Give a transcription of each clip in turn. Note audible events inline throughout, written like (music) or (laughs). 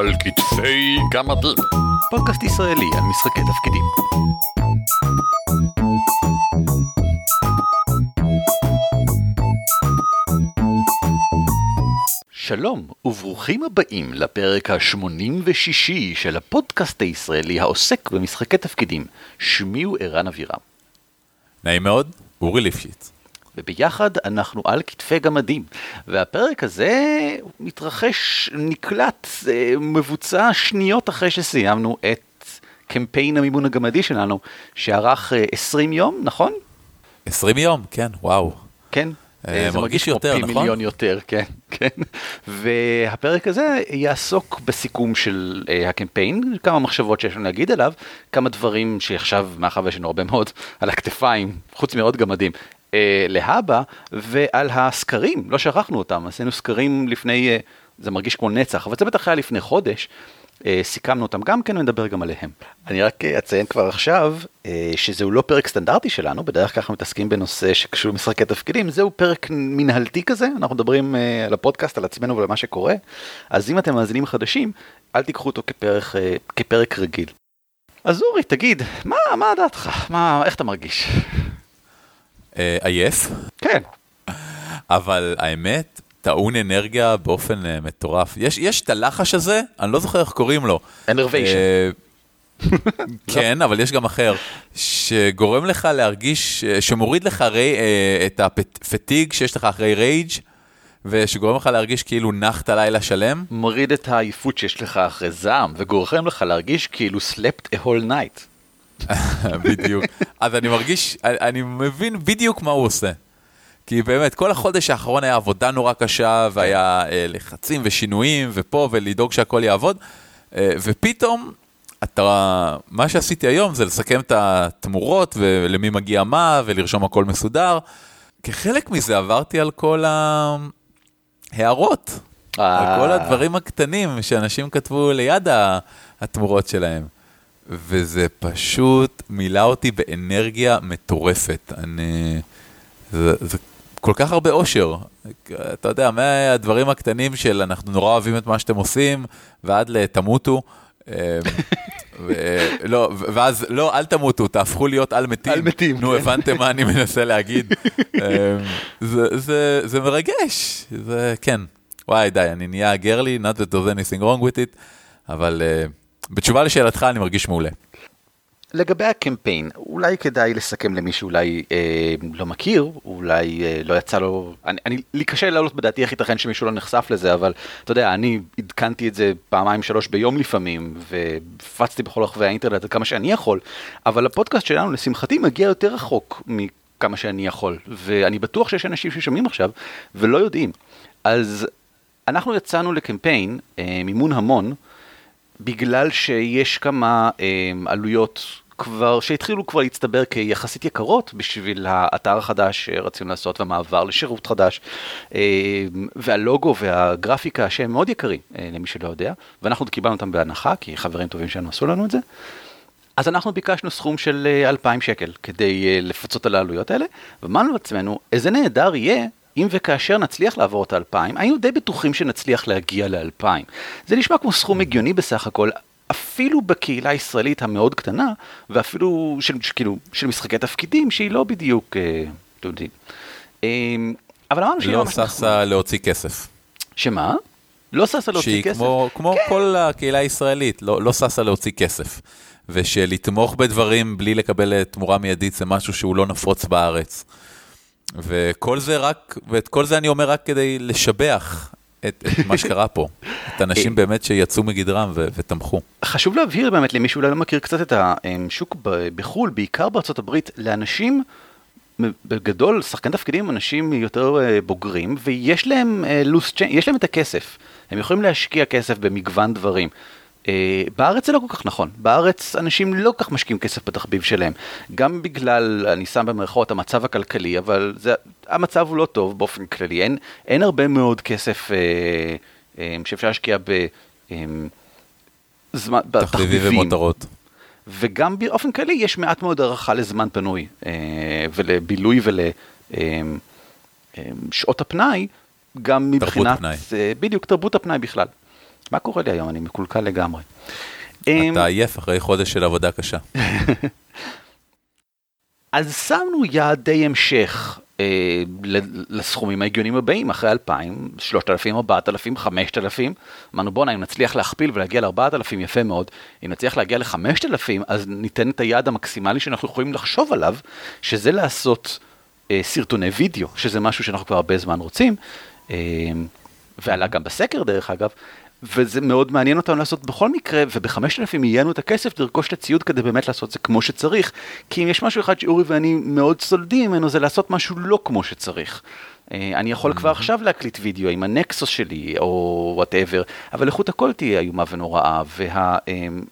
על כתפי גמדים. פודקאסט ישראלי על משחקי תפקידים. שלום וברוכים הבאים לפרק ה-86 של הפודקאסט הישראלי העוסק במשחקי תפקידים. שמי הוא ערן אבירם. נעים מאוד, אורי ליפשיץ. וביחד אנחנו על כתפי גמדים. והפרק הזה מתרחש, נקלט, אה, מבוצע שניות אחרי שסיימנו את קמפיין המימון הגמדי שלנו, שארך אה, 20 יום, נכון? 20 יום, כן, וואו. כן. אה, זה מרגיש כמו יותר, פי נכון? מיליון יותר, כן, (laughs) כן. והפרק הזה יעסוק בסיכום של uh, הקמפיין, כמה מחשבות שיש לנו להגיד עליו, כמה דברים שעכשיו, מאחר ויש לנו הרבה מאוד על הכתפיים, חוץ מעוד גמדים, uh, להבא, ועל הסקרים, לא שכחנו אותם, עשינו סקרים לפני, uh, זה מרגיש כמו נצח, אבל זה בטח היה לפני חודש. אה, סיכמנו אותם גם כן ונדבר גם עליהם. אני רק אה, אציין כבר עכשיו אה, שזהו לא פרק סטנדרטי שלנו, בדרך כלל אנחנו מתעסקים בנושא שקשור למשחקי תפקידים, זהו פרק מנהלתי כזה, אנחנו מדברים אה, על הפודקאסט, על עצמנו ועל מה שקורה, אז אם אתם מאזינים חדשים, אל תיקחו אותו כפרק, אה, כפרק רגיל. אז אורי, תגיד, מה, מה דעתך? מה, איך אתה מרגיש? אה, עייף, כן, אבל האמת, טעון אנרגיה באופן אה, מטורף. יש, יש את הלחש הזה, אני לא זוכר איך קוראים לו. אנרוויישן. אה, כן, אבל יש גם אחר, שגורם לך להרגיש, אה, שמוריד לך הרי אה, את הפטיג שיש לך אחרי רייג', ושגורם לך להרגיש כאילו נחת לילה שלם. מוריד את העייפות שיש לך אחרי זעם, וגורם לך להרגיש כאילו slept a whole night. (laughs) בדיוק. אז אני מרגיש, אני, מבין בדיוק מה הוא עושה. כי באמת, כל החודש האחרון היה עבודה נורא קשה, והיה אה, לחצים ושינויים, ופה, ולדאוג שהכל יעבוד, אה, ופתאום, אתה, מה שעשיתי היום זה לסכם את התמורות, ולמי מגיע מה, ולרשום הכל מסודר. כחלק מזה עברתי על כל ההערות, על כל הדברים הקטנים שאנשים כתבו ליד התמורות שלהם. וזה פשוט מילא אותי באנרגיה מטורפת. אני... זה, זה כל כך הרבה אושר. אתה יודע, מהדברים הקטנים של אנחנו נורא אוהבים את מה שאתם עושים, ועד לתמותו. אמ, (laughs) ו- לא, ואז לא, אל תמותו, תהפכו להיות על מתים. על מתים, נו, כן. הבנתם מה אני מנסה להגיד. (laughs) אמ, זה, זה, זה מרגש, זה כן. וואי, די, אני נהיה גרלי, not that there's anything wrong with it, אבל uh, בתשובה לשאלתך, אני מרגיש מעולה. לגבי הקמפיין, אולי כדאי לסכם למי שאולי אה, לא מכיר, אולי אה, לא יצא לו, אני, אני, לי קשה להעלות בדעתי איך ייתכן שמישהו לא נחשף לזה, אבל אתה יודע, אני עדכנתי את זה פעמיים שלוש ביום לפעמים, והפצתי בכל רחבי האינטרנט עד כמה שאני יכול, אבל הפודקאסט שלנו לשמחתי מגיע יותר רחוק מכמה שאני יכול, ואני בטוח שיש אנשים ששומעים עכשיו ולא יודעים. אז אנחנו יצאנו לקמפיין, אה, מימון המון, בגלל שיש כמה אה, עלויות כבר, שהתחילו כבר להצטבר כיחסית יקרות בשביל האתר החדש שרצינו לעשות והמעבר לשירות חדש, אה, והלוגו והגרפיקה שהם מאוד יקרים אה, למי שלא יודע, ואנחנו קיבלנו אותם בהנחה כי חברים טובים שלנו עשו לנו את זה. אז אנחנו ביקשנו סכום של אה, 2,000 שקל כדי אה, לפצות על העלויות האלה, ואמרנו לעצמנו, איזה נהדר יהיה אם וכאשר נצליח לעבור את ה-2,000, היינו די בטוחים שנצליח להגיע ל-2,000. זה נשמע כמו סכום הגיוני בסך הכל, אפילו בקהילה הישראלית המאוד קטנה, ואפילו של, כאילו, של משחקי תפקידים, שהיא לא בדיוק, אה, אתם יודעים. אה, אבל אמרנו שהיא לא ממש נחמד. ששה להוציא כסף. שמה? לא ששה להוציא שהיא כסף? כמו, כמו כן. כל הקהילה הישראלית, לא, לא ששה להוציא כסף. ושלתמוך בדברים בלי לקבל תמורה מיידית זה משהו שהוא לא נפוץ בארץ. וכל זה רק, ואת כל זה אני אומר רק כדי לשבח את, את מה שקרה פה. את האנשים (laughs) באמת שיצאו מגדרם ו- ותמכו. חשוב להבהיר באמת למי שאולי לא מכיר קצת את השוק בחו"ל, בעיקר בארצות הברית, לאנשים, בגדול, שחקן תפקידים הם אנשים יותר אה, בוגרים, ויש להם אה, loose chain, יש להם את הכסף. הם יכולים להשקיע כסף במגוון דברים. אה, בארץ זה לא כל כך נכון, בארץ אנשים לא כל כך משקיעים כסף בתחביב שלהם, גם בגלל, אני שם במרכאות, המצב הכלכלי, אבל זה, המצב הוא לא טוב באופן כללי, אין, אין הרבה מאוד כסף אה, אה, שאפשר להשקיע ב... אה, זמן, תחביבים ומותרות. וגם באופן כללי יש מעט מאוד הערכה לזמן פנוי אה, ולבילוי ולשעות הפנאי, גם מבחינת, פנאי. אה, בדיוק תרבות הפנאי בכלל. מה קורה לי היום? אני מקולקל לגמרי. אמ, אתה עייף אחרי חודש של עבודה קשה. (laughs) אז שמנו יעדי המשך אה, לסכומים ההגיוניים הבאים, אחרי 2,000, 3,000, 4,000, 5,000. אמרנו בואנה, אם נצליח להכפיל ולהגיע ל-4,000 יפה מאוד, אם נצליח להגיע ל-5,000, אז ניתן את היעד המקסימלי שאנחנו יכולים לחשוב עליו, שזה לעשות אה, סרטוני וידאו, שזה משהו שאנחנו כבר הרבה זמן רוצים, אה, ועלה גם בסקר דרך אגב. וזה מאוד מעניין אותנו לעשות בכל מקרה, וב-5,000 יהיה לנו את הכסף לרכוש את הציוד כדי באמת לעשות את זה כמו שצריך. כי אם יש משהו אחד שאורי ואני מאוד סולדים ממנו, זה לעשות משהו לא כמו שצריך. אה, אני יכול כבר עכשיו להקליט וידאו עם ה Nexus שלי, או whatever, אבל איכות הכל תהיה איומה ונוראה,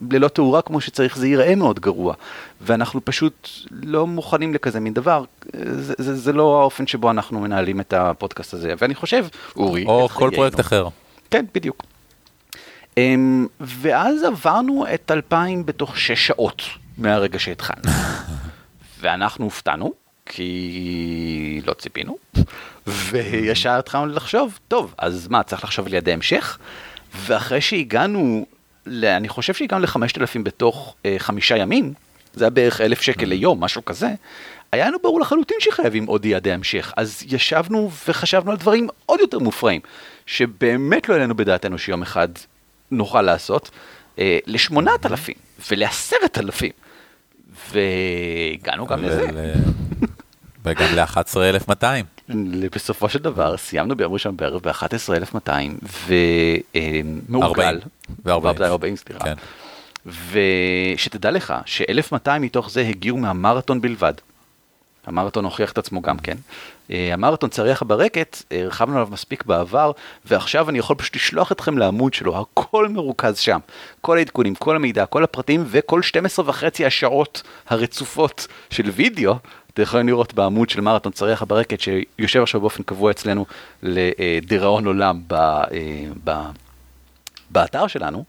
וללא תאורה כמו שצריך זה ייראה מאוד גרוע. ואנחנו פשוט לא מוכנים לכזה מין דבר, זה, זה, זה לא האופן שבו אנחנו מנהלים את הפודקאסט הזה, ואני חושב, אורי, או כל. פרויקט אחר. כן, בדיוק. אמ, ואז עברנו את 2000 בתוך שש שעות מהרגע שהתחלנו. (laughs) ואנחנו הופתענו, כי לא ציפינו, (laughs) וישר התחלנו לחשוב, טוב, אז מה, צריך לחשוב על יעדי המשך? ואחרי שהגענו, ל- אני חושב שהגענו ל-5,000 בתוך אה, חמישה ימים, זה היה בערך אלף שקל ליום, משהו כזה, היה לנו ברור לחלוטין שחייבים עוד יעדי המשך, אז ישבנו וחשבנו על דברים עוד יותר מופרעים, שבאמת לא העלינו בדעתנו שיום אחד נוכל לעשות, אה, לשמונת אלפים ולעשרת אלפים, והגענו גם לזה. (laughs) וגם ל-11,200. בסופו של דבר סיימנו ביום ראשון בערב ב-11,200 ומעוגל. 40. ו-40. 40, סליחה. כן. ושתדע לך ש-1,200 מתוך זה הגיעו מהמרתון בלבד. המרתון הוכיח את עצמו גם כן. אה, המרתון צריח ברקת, הרחבנו עליו מספיק בעבר, ועכשיו אני יכול פשוט לשלוח אתכם לעמוד שלו, הכל מרוכז שם. כל העדכונים, כל המידע, כל הפרטים, וכל 12 וחצי השעות הרצופות של וידאו, אתם יכולים לראות בעמוד של מרתון צריח ברקת, שיושב עכשיו באופן קבוע אצלנו לדיראון עולם ב, אה, ב, באתר שלנו.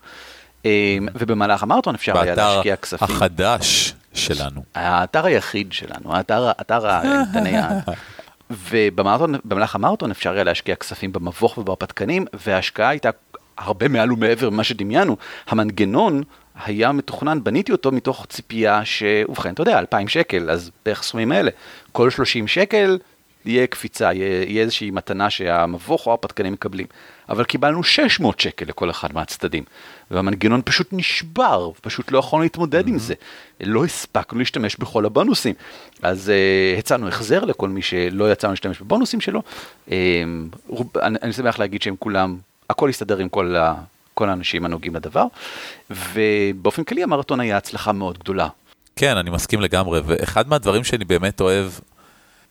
אה, ובמהלך המרתון אפשר היה באתר להשקיע כספים. החדש שלנו. האתר היחיד שלנו, האתר, האתר האימתני, ה- (laughs) ובמרתון, במהלך המרתון אפשר היה להשקיע כספים במבוך ובהרפתקנים, וההשקעה הייתה הרבה מעל ומעבר ממה שדמיינו. המנגנון היה מתוכנן, בניתי אותו מתוך ציפייה שבכן, אתה יודע, 2,000 שקל, אז בערך סכומים האלה. כל 30 שקל יהיה קפיצה, יהיה, יהיה איזושהי מתנה שהמבוך או ההרפתקנים מקבלים. אבל קיבלנו 600 שקל לכל אחד מהצדדים. והמנגנון פשוט נשבר, פשוט לא יכולנו להתמודד עם זה. לא הספקנו להשתמש בכל הבונוסים. אז uh, הצענו החזר לכל מי שלא יצאנו להשתמש בבונוסים שלו. Um, רוב, אני, אני שמח להגיד שהם כולם, הכל הסתדר עם כל, ה, כל האנשים הנוגעים לדבר. ובאופן כללי המרתון היה הצלחה מאוד גדולה. כן, אני מסכים לגמרי, ואחד מהדברים שאני באמת אוהב,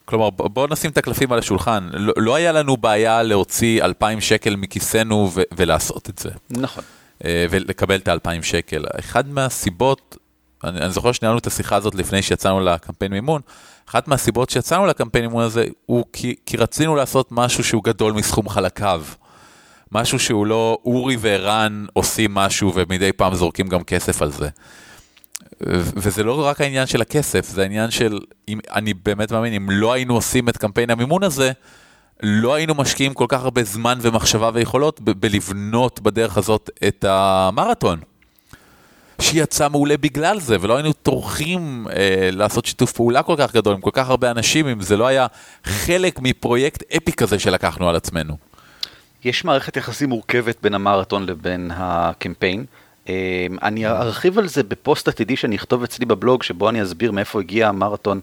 כלומר, בואו נשים את הקלפים על השולחן, לא, לא היה לנו בעיה להוציא 2,000 שקל מכיסנו ו- ולעשות את זה, נכון. אה, ולקבל את ה-2,000 שקל. אחד מהסיבות, אני, אני זוכר שניהלנו את השיחה הזאת לפני שיצאנו לקמפיין מימון, אחת מהסיבות שיצאנו לקמפיין מימון הזה, הוא כי, כי רצינו לעשות משהו שהוא גדול מסכום חלקיו. משהו שהוא לא אורי וערן עושים משהו ומדי פעם זורקים גם כסף על זה. וזה לא רק העניין של הכסף, זה העניין של, אם, אני באמת מאמין, אם לא היינו עושים את קמפיין המימון הזה, לא היינו משקיעים כל כך הרבה זמן ומחשבה ויכולות ב- בלבנות בדרך הזאת את המרתון. שיצא מעולה בגלל זה, ולא היינו טורחים אה, לעשות שיתוף פעולה כל כך גדול עם כל כך הרבה אנשים, אם זה לא היה חלק מפרויקט אפי כזה שלקחנו על עצמנו. יש מערכת יחסים מורכבת בין המרתון לבין הקמפיין. אה, אני ארחיב על זה בפוסט עתידי שאני אכתוב אצלי בבלוג, שבו אני אסביר מאיפה הגיע המרתון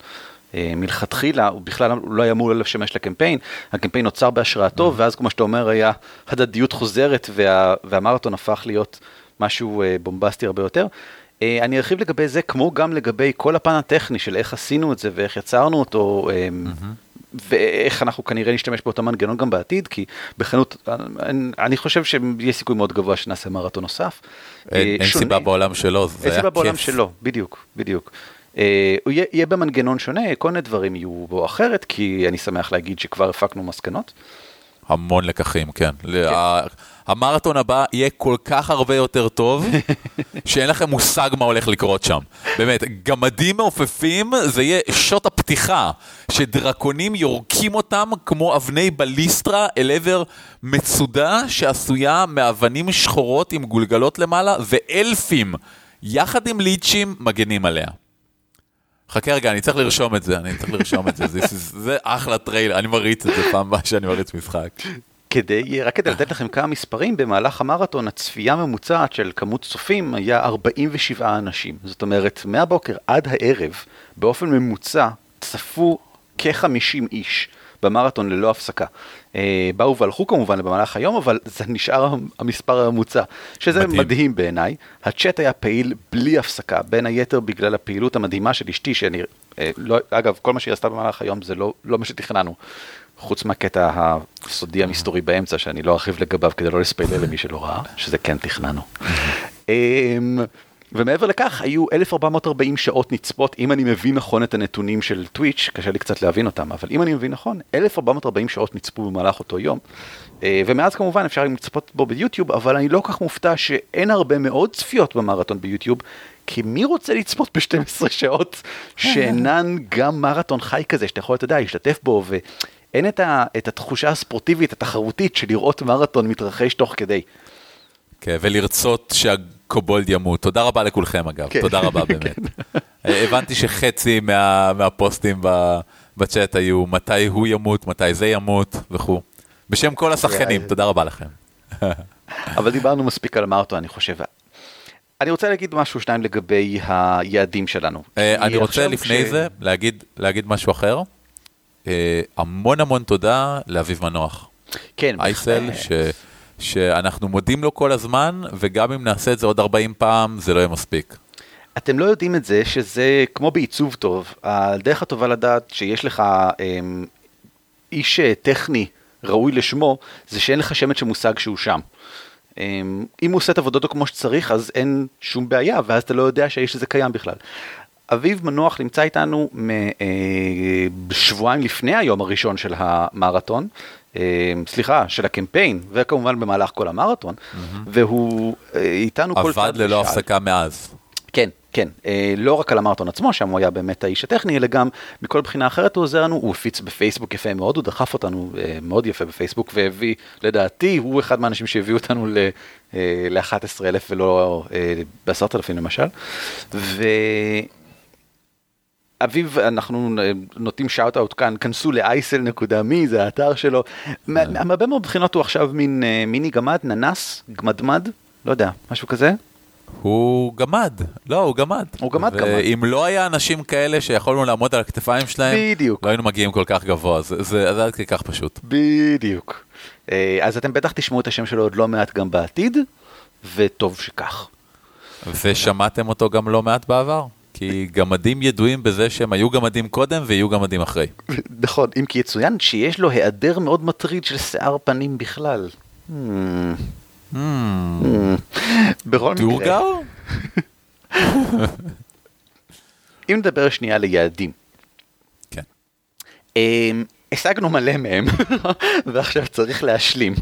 אה, מלכתחילה, הוא בכלל לא היה אמור לשמש לקמפיין, הקמפיין נוצר בהשראתו, ואז כמו שאתה אומר, היה הדדיות חוזרת, וה, והמרתון הפך להיות משהו אה, בומבסטי הרבה יותר. אה, אני ארחיב לגבי זה, כמו גם לגבי כל הפן הטכני של איך עשינו את זה ואיך יצרנו אותו. אה, ואיך אנחנו כנראה נשתמש באותו מנגנון גם בעתיד, כי בכנות, אני, אני חושב שיש סיכוי מאוד גבוה שנעשה מרתון נוסף. אין, אה, אין שונה. סיבה בעולם שלא, זה אין היה סיבה בעולם כיף. שלא, בדיוק, בדיוק. אה, הוא יהיה, יהיה במנגנון שונה, כל מיני דברים יהיו בו אחרת, כי אני שמח להגיד שכבר הפקנו מסקנות. המון לקחים, כן. ה- המרתון הבא יהיה כל כך הרבה יותר טוב, (laughs) שאין לכם מושג מה הולך לקרות שם. באמת, גמדים מעופפים זה יהיה שוט הפתיחה, שדרקונים יורקים אותם כמו אבני בליסטרה אל עבר מצודה שעשויה מאבנים שחורות עם גולגלות למעלה, ואלפים, יחד עם ליצ'ים, מגנים עליה. חכה רגע, אני צריך לרשום את זה, אני צריך לרשום את זה, זה, זה, זה אחלה טריילר, אני מריץ את זה פעם הבאה שאני מריץ משחק. כדי, רק כדי לתת לכם כמה מספרים, במהלך המרתון הצפייה הממוצעת של כמות צופים היה 47 אנשים. זאת אומרת, מהבוקר עד הערב, באופן ממוצע, צפו כ-50 איש במרתון ללא הפסקה. אה, באו והלכו כמובן במהלך היום, אבל זה נשאר המספר הממוצע, שזה מדהים. מדהים, בעיניי. הצ'אט היה פעיל בלי הפסקה, בין היתר בגלל הפעילות המדהימה של אשתי, שאני, אה, לא, אגב, כל מה שהיא עשתה במהלך היום זה לא, לא מה שתכננו. חוץ מהקטע הסודי המסתורי באמצע, שאני לא ארחיב לגביו כדי לא לספיילר למי שלא ראה, שזה כן תכננו. אמ, ומעבר לכך, היו 1440 שעות נצפות, אם אני מבין נכון את הנתונים של טוויץ', קשה לי קצת להבין אותם, אבל אם אני מבין נכון, 1440 שעות נצפו במהלך אותו יום. אה, ומאז כמובן אפשר לצפות בו ביוטיוב, אבל אני לא כך מופתע שאין הרבה מאוד צפיות במרתון ביוטיוב, כי מי רוצה לצפות ב-12 שעות שאינן גם מרתון חי כזה, שאתה יכול, אתה יודע, להשתתף בו, ואין את, ה, את התחושה הספורטיבית, התחרותית של לראות מרתון מתרחש תוך כדי. כן, ולרצות שהקובולד ימות. תודה רבה לכולכם אגב, כן. תודה רבה באמת. (laughs) אה, הבנתי שחצי מה, מהפוסטים בצ'אט היו מתי הוא ימות, מתי זה ימות וכו'. בשם כל השחקנים, תודה רבה לכם. (laughs) אבל דיברנו מספיק על המרתון, אני חושב. אני רוצה להגיד משהו שניים לגבי היעדים שלנו. אה, אני רוצה לפני כש- זה להגיד, להגיד משהו אחר. אה, המון המון תודה לאביב מנוח. כן, אייסל, בהחלט. ש, שאנחנו מודים לו כל הזמן, וגם אם נעשה את זה עוד 40 פעם, זה לא יהיה מספיק. אתם לא יודעים את זה, שזה כמו בעיצוב טוב, הדרך הטובה לדעת שיש לך אמ, איש אה, טכני ראוי לשמו, זה שאין לך שמץ של מושג שהוא שם. אמ, אם הוא עושה את עבודתו כמו שצריך, אז אין שום בעיה, ואז אתה לא יודע שהאיש הזה קיים בכלל. אביב מנוח נמצא איתנו אה, שבועיים לפני היום הראשון של המרתון, אה, סליחה, של הקמפיין, וכמובן במהלך כל המרתון, והוא אה, איתנו כל עבד צעד ללא ושעל. הפסקה מאז. כן, כן, לא רק על המרתון עצמו, שם הוא היה באמת האיש הטכני, אלא גם מכל בחינה אחרת הוא עוזר לנו, הוא הפיץ בפייסבוק יפה מאוד, הוא דחף אותנו מאוד יפה בפייסבוק, והביא, לדעתי, הוא אחד מהאנשים שהביאו אותנו ל-11,000 ולא ב-10,000 למשל. ו... אביב, אנחנו אה, נותנים שאוט אאוט כאן, כנסו ל-isl.me, זה האתר שלו. מה- מהרבה מאוד בחינות הוא עכשיו מין אה, מיני גמד, ננס, גמדמד, לא יודע, משהו כזה. הוא גמד, לא, הוא גמד. הוא גמד, גמד. ואם לא היה אנשים כאלה שיכולנו לעמוד על הכתפיים שלהם, בדיוק. לא היינו מגיעים כל כך גבוה, זה, זה, זה עד כדי כך פשוט. בדיוק. אה, אז אתם בטח תשמעו את השם שלו עוד לא מעט גם בעתיד, וטוב שכך. ושמעתם אותו גם לא מעט בעבר, כי גמדים ידועים בזה שהם היו גמדים קודם ויהיו גמדים אחרי. נכון, אם כי יצוין שיש לו היעדר מאוד מטריד של שיער פנים בכלל. Hmm. Hmm. בכל מקרה, טורגר? (laughs) אם נדבר שנייה ליעדים. כן. אמ, השגנו מלא מהם, (laughs) ועכשיו צריך להשלים.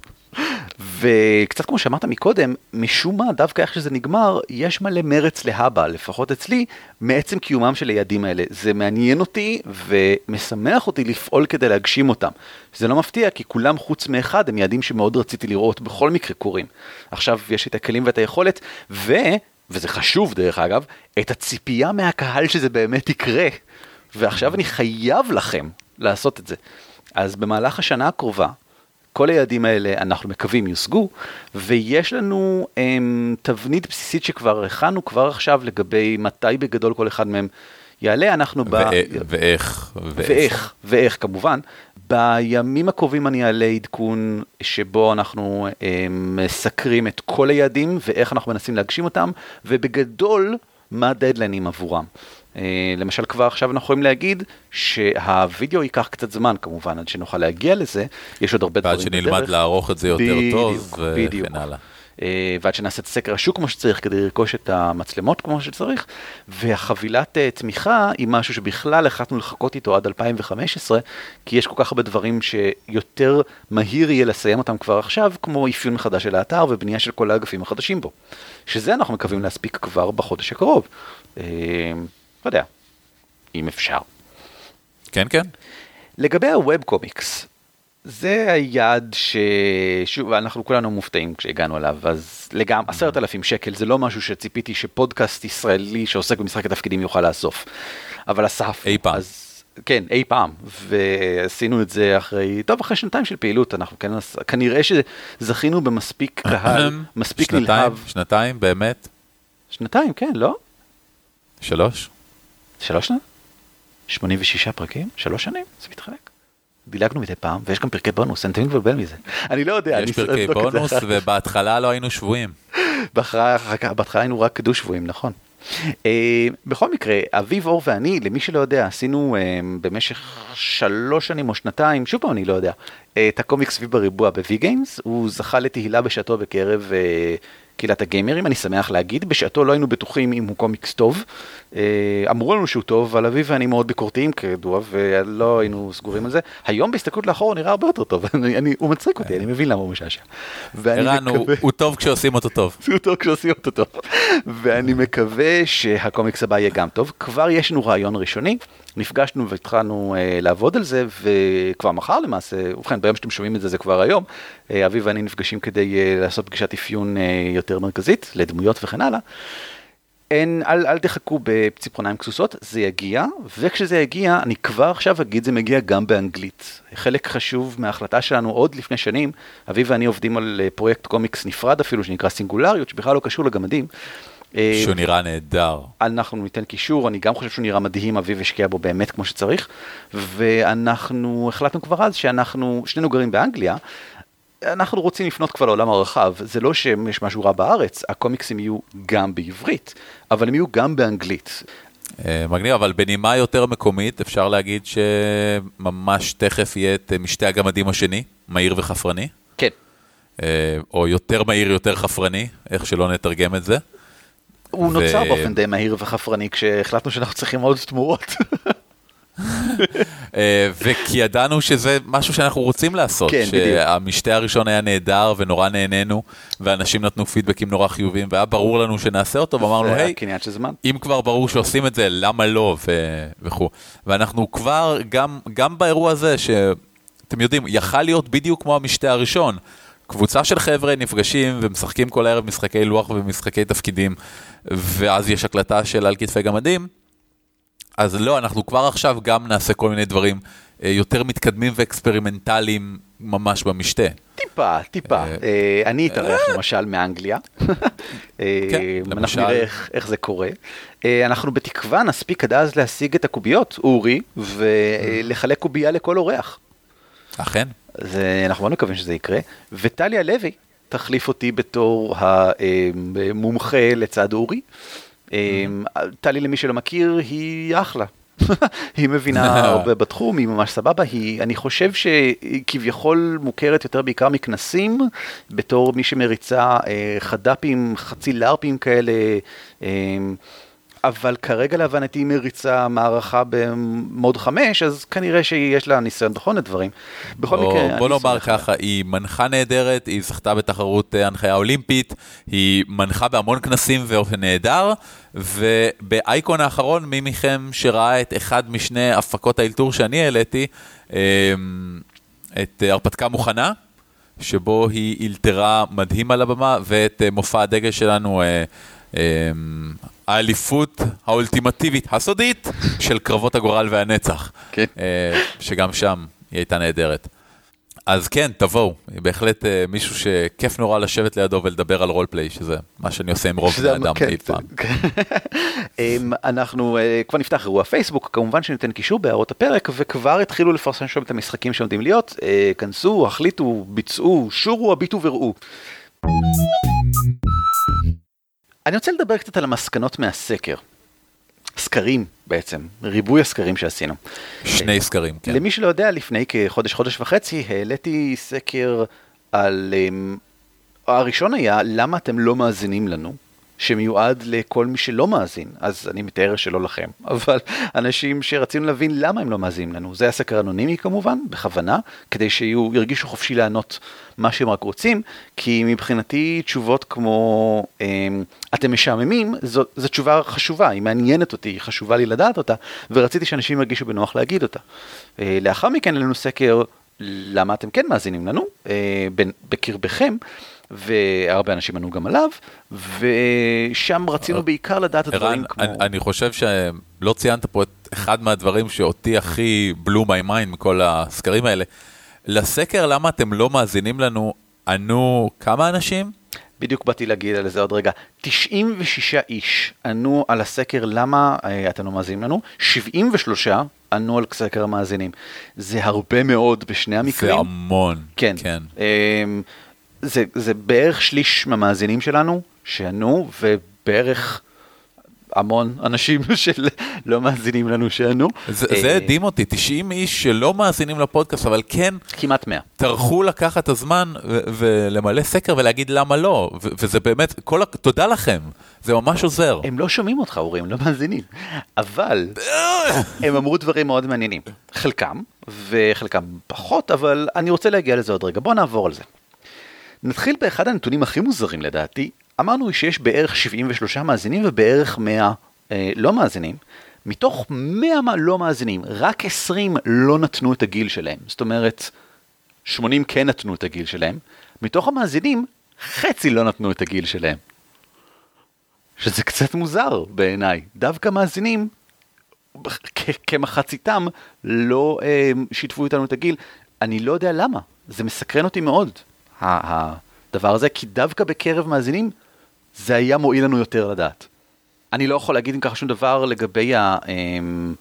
וקצת כמו שאמרת מקודם, משום מה, דווקא איך שזה נגמר, יש מלא מרץ להבא, לפחות אצלי, מעצם קיומם של היעדים האלה. זה מעניין אותי ומשמח אותי לפעול כדי להגשים אותם. זה לא מפתיע, כי כולם חוץ מאחד הם יעדים שמאוד רציתי לראות בכל מקרה קורים. עכשיו יש את הכלים ואת היכולת, ו... וזה חשוב דרך אגב, את הציפייה מהקהל שזה באמת יקרה. ועכשיו אני חייב לכם לעשות את זה. אז במהלך השנה הקרובה, כל היעדים האלה אנחנו מקווים יושגו, ויש לנו הם, תבנית בסיסית שכבר הכנו כבר עכשיו לגבי מתי בגדול כל אחד מהם יעלה, אנחנו ב... ו- ואיך? ואיך, ואיך כמובן. בימים הקרובים אני אעלה עדכון שבו אנחנו אה, מסקרים את כל היעדים ואיך אנחנו מנסים להגשים אותם, ובגדול, מה הדדליינים עבורם. אה, למשל כבר עכשיו אנחנו יכולים להגיד שהווידאו ייקח קצת זמן כמובן עד שנוכל להגיע לזה, יש עוד הרבה ועד דברים שנלמד לערוך את זה יותר טוב, בדיוק. וכן הלאה. אה, ועד שנעשה את סקר השוק כמו שצריך כדי לרכוש את המצלמות כמו שצריך, והחבילת אה, תמיכה היא משהו שבכלל החלטנו לחכות איתו עד 2015, כי יש כל כך הרבה דברים שיותר מהיר יהיה לסיים אותם כבר עכשיו, כמו אפיון מחדש של האתר ובנייה של כל האגפים החדשים בו. שזה אנחנו מקווים להספיק כבר בחודש הקרוב. לא יודע, אם אפשר. כן, כן. לגבי הווב קומיקס, זה היעד ששוב אנחנו כולנו מופתעים כשהגענו אליו אז לגמרי עשרת אלפים שקל זה לא משהו שציפיתי שפודקאסט ישראלי שעוסק במשחק התפקידים יוכל לאסוף. אבל אסף אי פעם. אז כן אי פעם ועשינו את זה אחרי טוב אחרי שנתיים של פעילות אנחנו כן כנראה שזכינו במספיק (clears throat) קהל מספיק שנתיים, נלהב שנתיים, באמת? שנתיים כן לא שלוש? שלוש שנים 86 פרקים שלוש שנים זה מתחלק. דילגנו מדי פעם ויש גם פרקי בונוס אני תמיד מבלבל מזה אני לא יודע יש אני פרקי בונוס. ובהתחלה לא היינו שבויים. בהתחלה היינו רק דו שבויים נכון. אה, בכל מקרה אביב אור ואני למי שלא יודע עשינו אה, במשך שלוש שנים או שנתיים שוב פעם אני לא יודע אה, את הקומיקס אביב בריבוע ב Vgames הוא זכה לתהילה בשעתו בקרב קהילת הגיימרים אני שמח להגיד בשעתו לא היינו בטוחים אם הוא קומיקס טוב אמרו לנו שהוא טוב אבל אביב ואני מאוד ביקורתיים כידוע ולא היינו סגורים על זה היום בהסתכלות לאחור הוא נראה הרבה יותר טוב (laughs) אני, הוא מצחיק אותי אני מבין למה הוא משעשע. ערן, הוא- מקווה- הוא טוב כשעושים אותו טוב. (laughs) עשו אותו כשעושים אותו טוב. ואני מקווה שהקומיקס הבא יהיה גם טוב. כבר יש לנו רעיון ראשוני, נפגשנו והתחלנו אה, לעבוד על זה, וכבר מחר למעשה, ובכן ביום שאתם שומעים את זה זה כבר היום, אה, אביב ואני נפגשים כדי אה, לעשות פגישת אפיון אה, יותר מרכזית לדמויות וכן הלאה. אין, אל, אל תחכו בציפורניים כסוסות, זה יגיע, וכשזה יגיע, אני כבר עכשיו אגיד, זה מגיע גם באנגלית. חלק חשוב מההחלטה שלנו עוד לפני שנים, אביב ואני עובדים על אה, פרויקט קומיקס נפרד אפילו, שנקרא סינגולריות, שבכלל לא קשור לגמדים. אה, שהוא נראה נהדר. אנחנו ניתן קישור, אני גם חושב שהוא נראה מדהים, אביב השקיע בו באמת כמו שצריך, ואנחנו החלטנו כבר אז שאנחנו, שנינו גרים באנגליה, אנחנו רוצים לפנות כבר לעולם הרחב, זה לא שיש משהו רע בארץ, הקומיקסים יהיו גם בעברית, אבל הם יהיו גם באנגלית. אה, מגניב, אבל בנימה יותר מקומית, אפשר להגיד שממש תכף יהיה את אה, משתה הגמדים השני, מהיר וחפרני, כן. אה, או יותר מהיר, יותר חפרני, איך שלא נתרגם את זה. הוא ו- נוצר באופן די מהיר וחפרני כשהחלטנו שאנחנו צריכים עוד תמורות. (laughs) אה, וכי ידענו שזה משהו שאנחנו רוצים לעשות, כן, בדיוק. שהמשתה הראשון היה נהדר ונורא נהנינו, ואנשים נתנו פידבקים נורא חיוביים, והיה ברור לנו שנעשה אותו, ואמרנו, היי. אם כבר ברור שעושים את זה, למה לא, וכו'. ואנחנו כבר, גם, גם באירוע הזה, שאתם יודעים, יכל להיות בדיוק כמו המשתה הראשון. קבוצה של חבר'ה נפגשים ומשחקים כל הערב משחקי לוח ומשחקי תפקידים, ואז יש הקלטה של על כתפי גמדים. אז לא, אנחנו כבר עכשיו גם נעשה כל מיני דברים אה, יותר מתקדמים ואקספרימנטליים ממש במשתה. טיפה, טיפה. אה, אה, אני אתארח למשל מאנגליה. (laughs) כן, אנחנו למשל. נראה איך- זה קורה. אנחנו בתקווה נספיק עד אז להשיג את הקוביות, אורי, ולחלק קובייה לכל אורח. אכן. אנחנו מאוד מקווים שזה יקרה. וטליה לוי תחליף אותי בתור המומחה לצד אורי. אה, טלי למי שלא מכיר היא אחלה. (laughs) היא מבינה (laughs) הרבה בתחום, היא ממש סבבה, היא, אני חושב שהיא כביכול מוכרת יותר בעיקר מכנסים, בתור מי שמריצה אה, חד"פים, חצי לארפים כאלה, אה, אבל כרגע להבנתי היא מריצה מערכה במוד 5, אז כנראה שיש לה ניסיון בכל מיני דברים. בכל בוא, מקרה, בוא נאמר. ככה, היא מנחה נהדרת, היא זכתה בתחרות אה, הנחיה אולימפית, היא מנחה בהמון כנסים באופן נהדר, ובאייקון האחרון, מי מכם שראה את אחד משני הפקות האלתור שאני העליתי, אה, את הרפתקה מוכנה, שבו היא אילתרה מדהים על הבמה, ואת אה, מופע הדגל שלנו, האליפות האולטימטיבית הסודית של קרבות הגורל והנצח. כן. אה, שגם שם היא הייתה נהדרת. אז כן, תבואו, היא בהחלט אה, מישהו שכיף נורא לשבת לידו ולדבר על רולפליי, שזה מה שאני עושה עם רוב בני אדם כן, אי פעם. כן. אמ, אנחנו אה, כבר נפתח אירוע פייסבוק, כמובן שניתן קישור בהערות הפרק, וכבר התחילו לפרסם שם את המשחקים שעומדים להיות. כנסו, החליטו, ביצעו, שורו, הביטו וראו. אני רוצה לדבר קצת על המסקנות מהסקר. סקרים בעצם, ריבוי הסקרים שעשינו. שני סקרים, כן. למי שלא יודע, לפני כחודש, חודש וחצי, העליתי סקר על אמ, הראשון היה, למה אתם לא מאזינים לנו? שמיועד לכל מי שלא מאזין, אז אני מתאר שלא לכם, (laughs) אבל אנשים שרצינו להבין למה הם לא מאזינים לנו. זה היה סקר אנונימי כמובן, בכוונה, כדי שירגישו חופשי לענות מה שהם רק רוצים, כי מבחינתי תשובות כמו אמ, אתם משעממים, זו, זו תשובה חשובה, היא מעניינת אותי, היא חשובה לי לדעת אותה, ורציתי שאנשים ירגישו בנוח להגיד אותה. אה, לאחר מכן לנו סקר למה אתם כן מאזינים לנו, אה, בקרבכם. והרבה אנשים ענו גם עליו, ושם רצינו בעיקר לדעת את הדברים כמו... אני, אני חושב שלא ציינת פה את אחד מהדברים שאותי הכי blew my mind מכל הסקרים האלה. לסקר למה אתם לא מאזינים לנו, ענו כמה אנשים? בדיוק באתי להגיד על זה עוד רגע. 96 איש ענו על הסקר למה אה, אתם לא מאזינים לנו, 73 ענו על סקר המאזינים. זה הרבה מאוד בשני המקרים. זה המון. כן. כן. זה, זה בערך שליש מהמאזינים שלנו שענו, ובערך המון אנשים (laughs) שלא מאזינים לנו שענו. זה, זה אה, הדהים אותי, 90 איש שלא מאזינים לפודקאסט, אבל כן... כמעט 100. טרחו לקחת את הזמן ולמלא סקר ולהגיד למה לא, וזה באמת, כל ה... תודה לכם, זה ממש עוזר. הם לא שומעים אותך, אורי, הם לא מאזינים. אבל הם אמרו דברים מאוד מעניינים. חלקם, וחלקם פחות, אבל אני רוצה להגיע לזה עוד רגע. בוא נעבור על זה. נתחיל באחד הנתונים הכי מוזרים לדעתי, אמרנו שיש בערך 73 מאזינים ובערך 100 אה, לא מאזינים. מתוך 100 לא מאזינים, רק 20 לא נתנו את הגיל שלהם. זאת אומרת, 80 כן נתנו את הגיל שלהם. מתוך המאזינים, חצי לא נתנו את הגיל שלהם. שזה קצת מוזר בעיניי. דווקא מאזינים, כמחציתם, לא אה, שיתפו איתנו את הגיל. אני לא יודע למה, זה מסקרן אותי מאוד. הדבר הזה, כי דווקא בקרב מאזינים זה היה מועיל לנו יותר לדעת. אני לא יכול להגיד אם ככה שום דבר לגבי ה... אמ,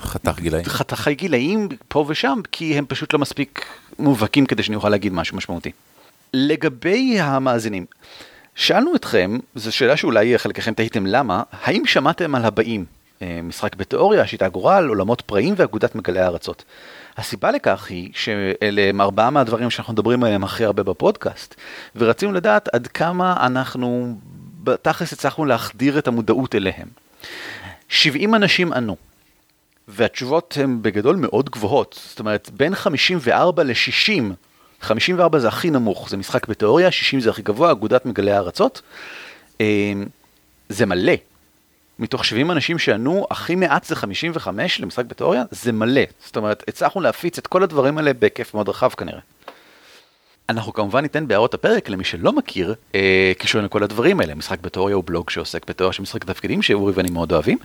חתך גילאים. חתכי גילאים פה ושם, כי הם פשוט לא מספיק מובהקים כדי שאני אוכל להגיד משהו משמעותי. לגבי המאזינים, שאלנו אתכם, זו שאלה שאולי חלקכם תהיתם למה, האם שמעתם על הבאים? אה, משחק בתיאוריה, שיטה גורל, עולמות פראים ואגודת מגלי הארצות. הסיבה לכך היא שאלה הם ארבעה מהדברים שאנחנו מדברים עליהם הכי הרבה בפודקאסט, ורצינו לדעת עד כמה אנחנו בתכלס הצלחנו להחדיר את המודעות אליהם. 70 אנשים ענו, והתשובות הן בגדול מאוד גבוהות, זאת אומרת בין 54 ל-60, 54 זה הכי נמוך, זה משחק בתיאוריה, 60 זה הכי גבוה, אגודת מגלי הארצות. אה, זה מלא, מתוך 70 אנשים שענו, הכי מעט זה 55 למשחק בתיאוריה, זה מלא. זאת אומרת, הצלחנו להפיץ את כל הדברים האלה בהיקף מאוד רחב כנראה. אנחנו כמובן ניתן בהערות הפרק למי שלא מכיר אה, קישורים לכל הדברים האלה. משחק בתיאוריה הוא בלוג שעוסק בתיאוריה של משחק תפקידים שאורי ואני מאוד אוהבים.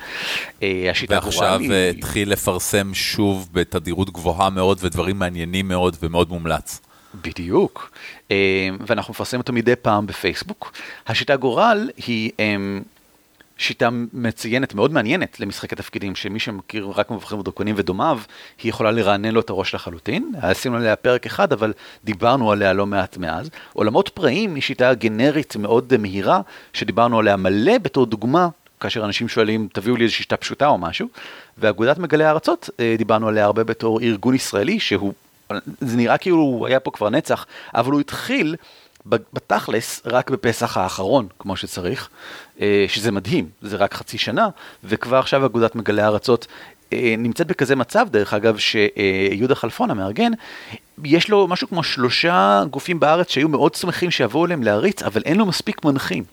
אה, ועכשיו היא... אה, התחיל לפרסם שוב בתדירות גבוהה מאוד ודברים מעניינים מאוד ומאוד מומלץ. בדיוק. אה, ואנחנו מפרסמים אותו מדי פעם בפייסבוק. השיטה גורל היא אה, שיטה מציינת, מאוד מעניינת למשחקי תפקידים, שמי שמכיר רק מבחרים ודרקונים ודומיו, היא יכולה לרענן לו את הראש לחלוטין. עשינו עליה פרק אחד, אבל דיברנו עליה לא מעט מאז. עולמות פראים היא שיטה גנרית מאוד מהירה, שדיברנו עליה מלא בתור דוגמה, כאשר אנשים שואלים, תביאו לי איזושהי שיטה פשוטה או משהו. ואגודת מגלי הארצות, אה, דיברנו עליה הרבה בתור ארגון ישראלי, שהוא, זה נראה כאילו הוא היה פה כבר נצח, אבל הוא התחיל בתכלס רק בפסח האחרון, כמו שצריך, אה, שזה מדהים, זה רק חצי שנה, וכבר עכשיו אגודת מגלי הארצות נמצאת בכזה מצב, דרך אגב, שיהודה חלפון המארגן, יש לו משהו כמו שלושה גופים בארץ שהיו מאוד שמחים שיבואו אליהם להריץ, אבל אין לו מספיק מנחים.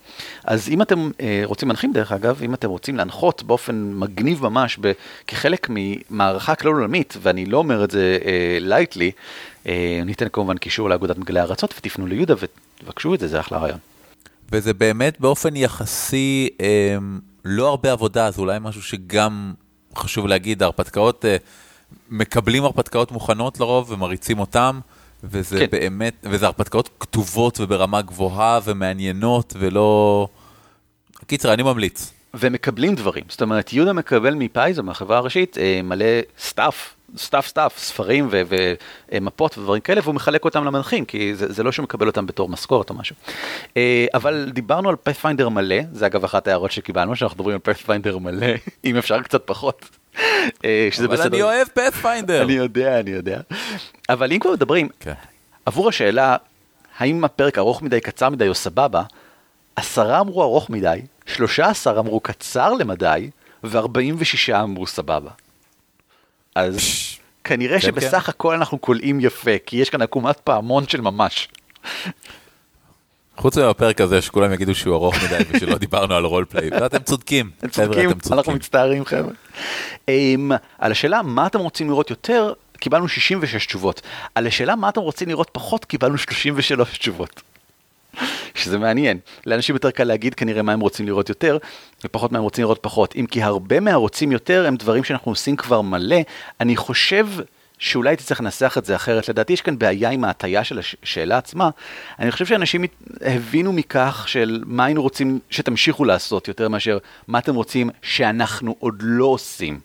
אז אם אתם אה, רוצים מנחים, דרך אגב, אם אתם רוצים להנחות באופן מגניב ממש, כחלק ממערכה כלל עולמית, ואני לא אומר את זה לייטלי, ניתן כמובן קישור לאגודת מגלי הארצות, ותפנו ליהודה ותבקשו את זה, זה אחלה רעיון. וזה באמת באופן יחסי אה, לא הרבה עבודה, זה אולי משהו שגם חשוב להגיד, ההרפתקאות, אה, מקבלים הרפתקאות מוכנות לרוב ומריצים אותם, וזה כן. באמת, וזה הרפתקאות כתובות וברמה גבוהה ומעניינות ולא... קיצר, אני ממליץ. ומקבלים דברים, זאת אומרת, יהודה מקבל מ Paizo, מהחברה הראשית, אה, מלא stuff stuff stuff, ספרים ומפות ודברים כאלה, והוא מחלק אותם למנחים, כי זה, זה לא שהוא מקבל אותם בתור משכורת או משהו. אה, אבל דיברנו על פאת'פיינדר מלא, זה אגב אחת ההערות שקיבלנו, שאנחנו מדברים על פאת'פיינדר מלא, (laughs) אם אפשר קצת פחות. אה, שזה אבל בסדר. אני אוהב פאת'פיינדר. (laughs) אני יודע, אני יודע. אבל אם כבר מדברים, כן. עבור השאלה, האם הפרק ארוך מדי, קצר מדי או סבבה, עשרה אמרו ארוך מדי, שלושה עשר אמרו קצר למדי, ו-46 אמרו סבבה. אז כנראה כן, שבסך הכל אנחנו קולעים יפה, כי יש כאן עקומת פעמון של ממש. חוץ מהפרק הזה שכולם יגידו שהוא ארוך מדי (laughs) ושלא דיברנו על רולפליי, ואתם צודקים, אתם חבר'ה, צודקים, אתם אנחנו צודקים. מצטערים חבר'ה. Um, על השאלה מה אתם רוצים לראות יותר, קיבלנו 66 תשובות. על השאלה מה אתם רוצים לראות פחות, קיבלנו 33 תשובות. שזה מעניין. לאנשים יותר קל להגיד כנראה מה הם רוצים לראות יותר, ופחות מה הם רוצים לראות פחות. אם כי הרבה מהרוצים יותר הם דברים שאנחנו עושים כבר מלא, אני חושב שאולי הייתי צריך לנסח את זה אחרת. לדעתי יש כאן בעיה עם ההטייה של השאלה עצמה. אני חושב שאנשים הבינו מכך של מה היינו רוצים שתמשיכו לעשות יותר מאשר מה אתם רוצים שאנחנו עוד לא עושים.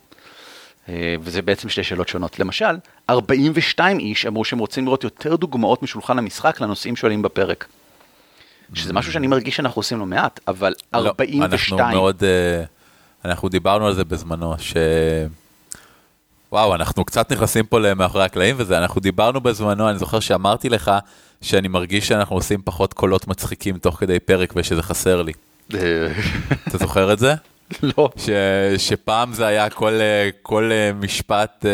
אה, וזה בעצם שתי שאלות שונות. למשל, 42 איש אמרו שהם רוצים לראות יותר דוגמאות משולחן המשחק לנושאים שעולים בפרק. שזה משהו שאני מרגיש שאנחנו עושים לא מעט, אבל לא, 42... אנחנו מאוד, אה, אנחנו דיברנו על זה בזמנו, ש... וואו, אנחנו קצת נכנסים פה למאחורי הקלעים וזה, אנחנו דיברנו בזמנו, אני זוכר שאמרתי לך שאני מרגיש שאנחנו עושים פחות קולות מצחיקים תוך כדי פרק ושזה חסר לי. אה, אתה זוכר את זה? לא. ש, שפעם זה היה כל, אה, כל משפט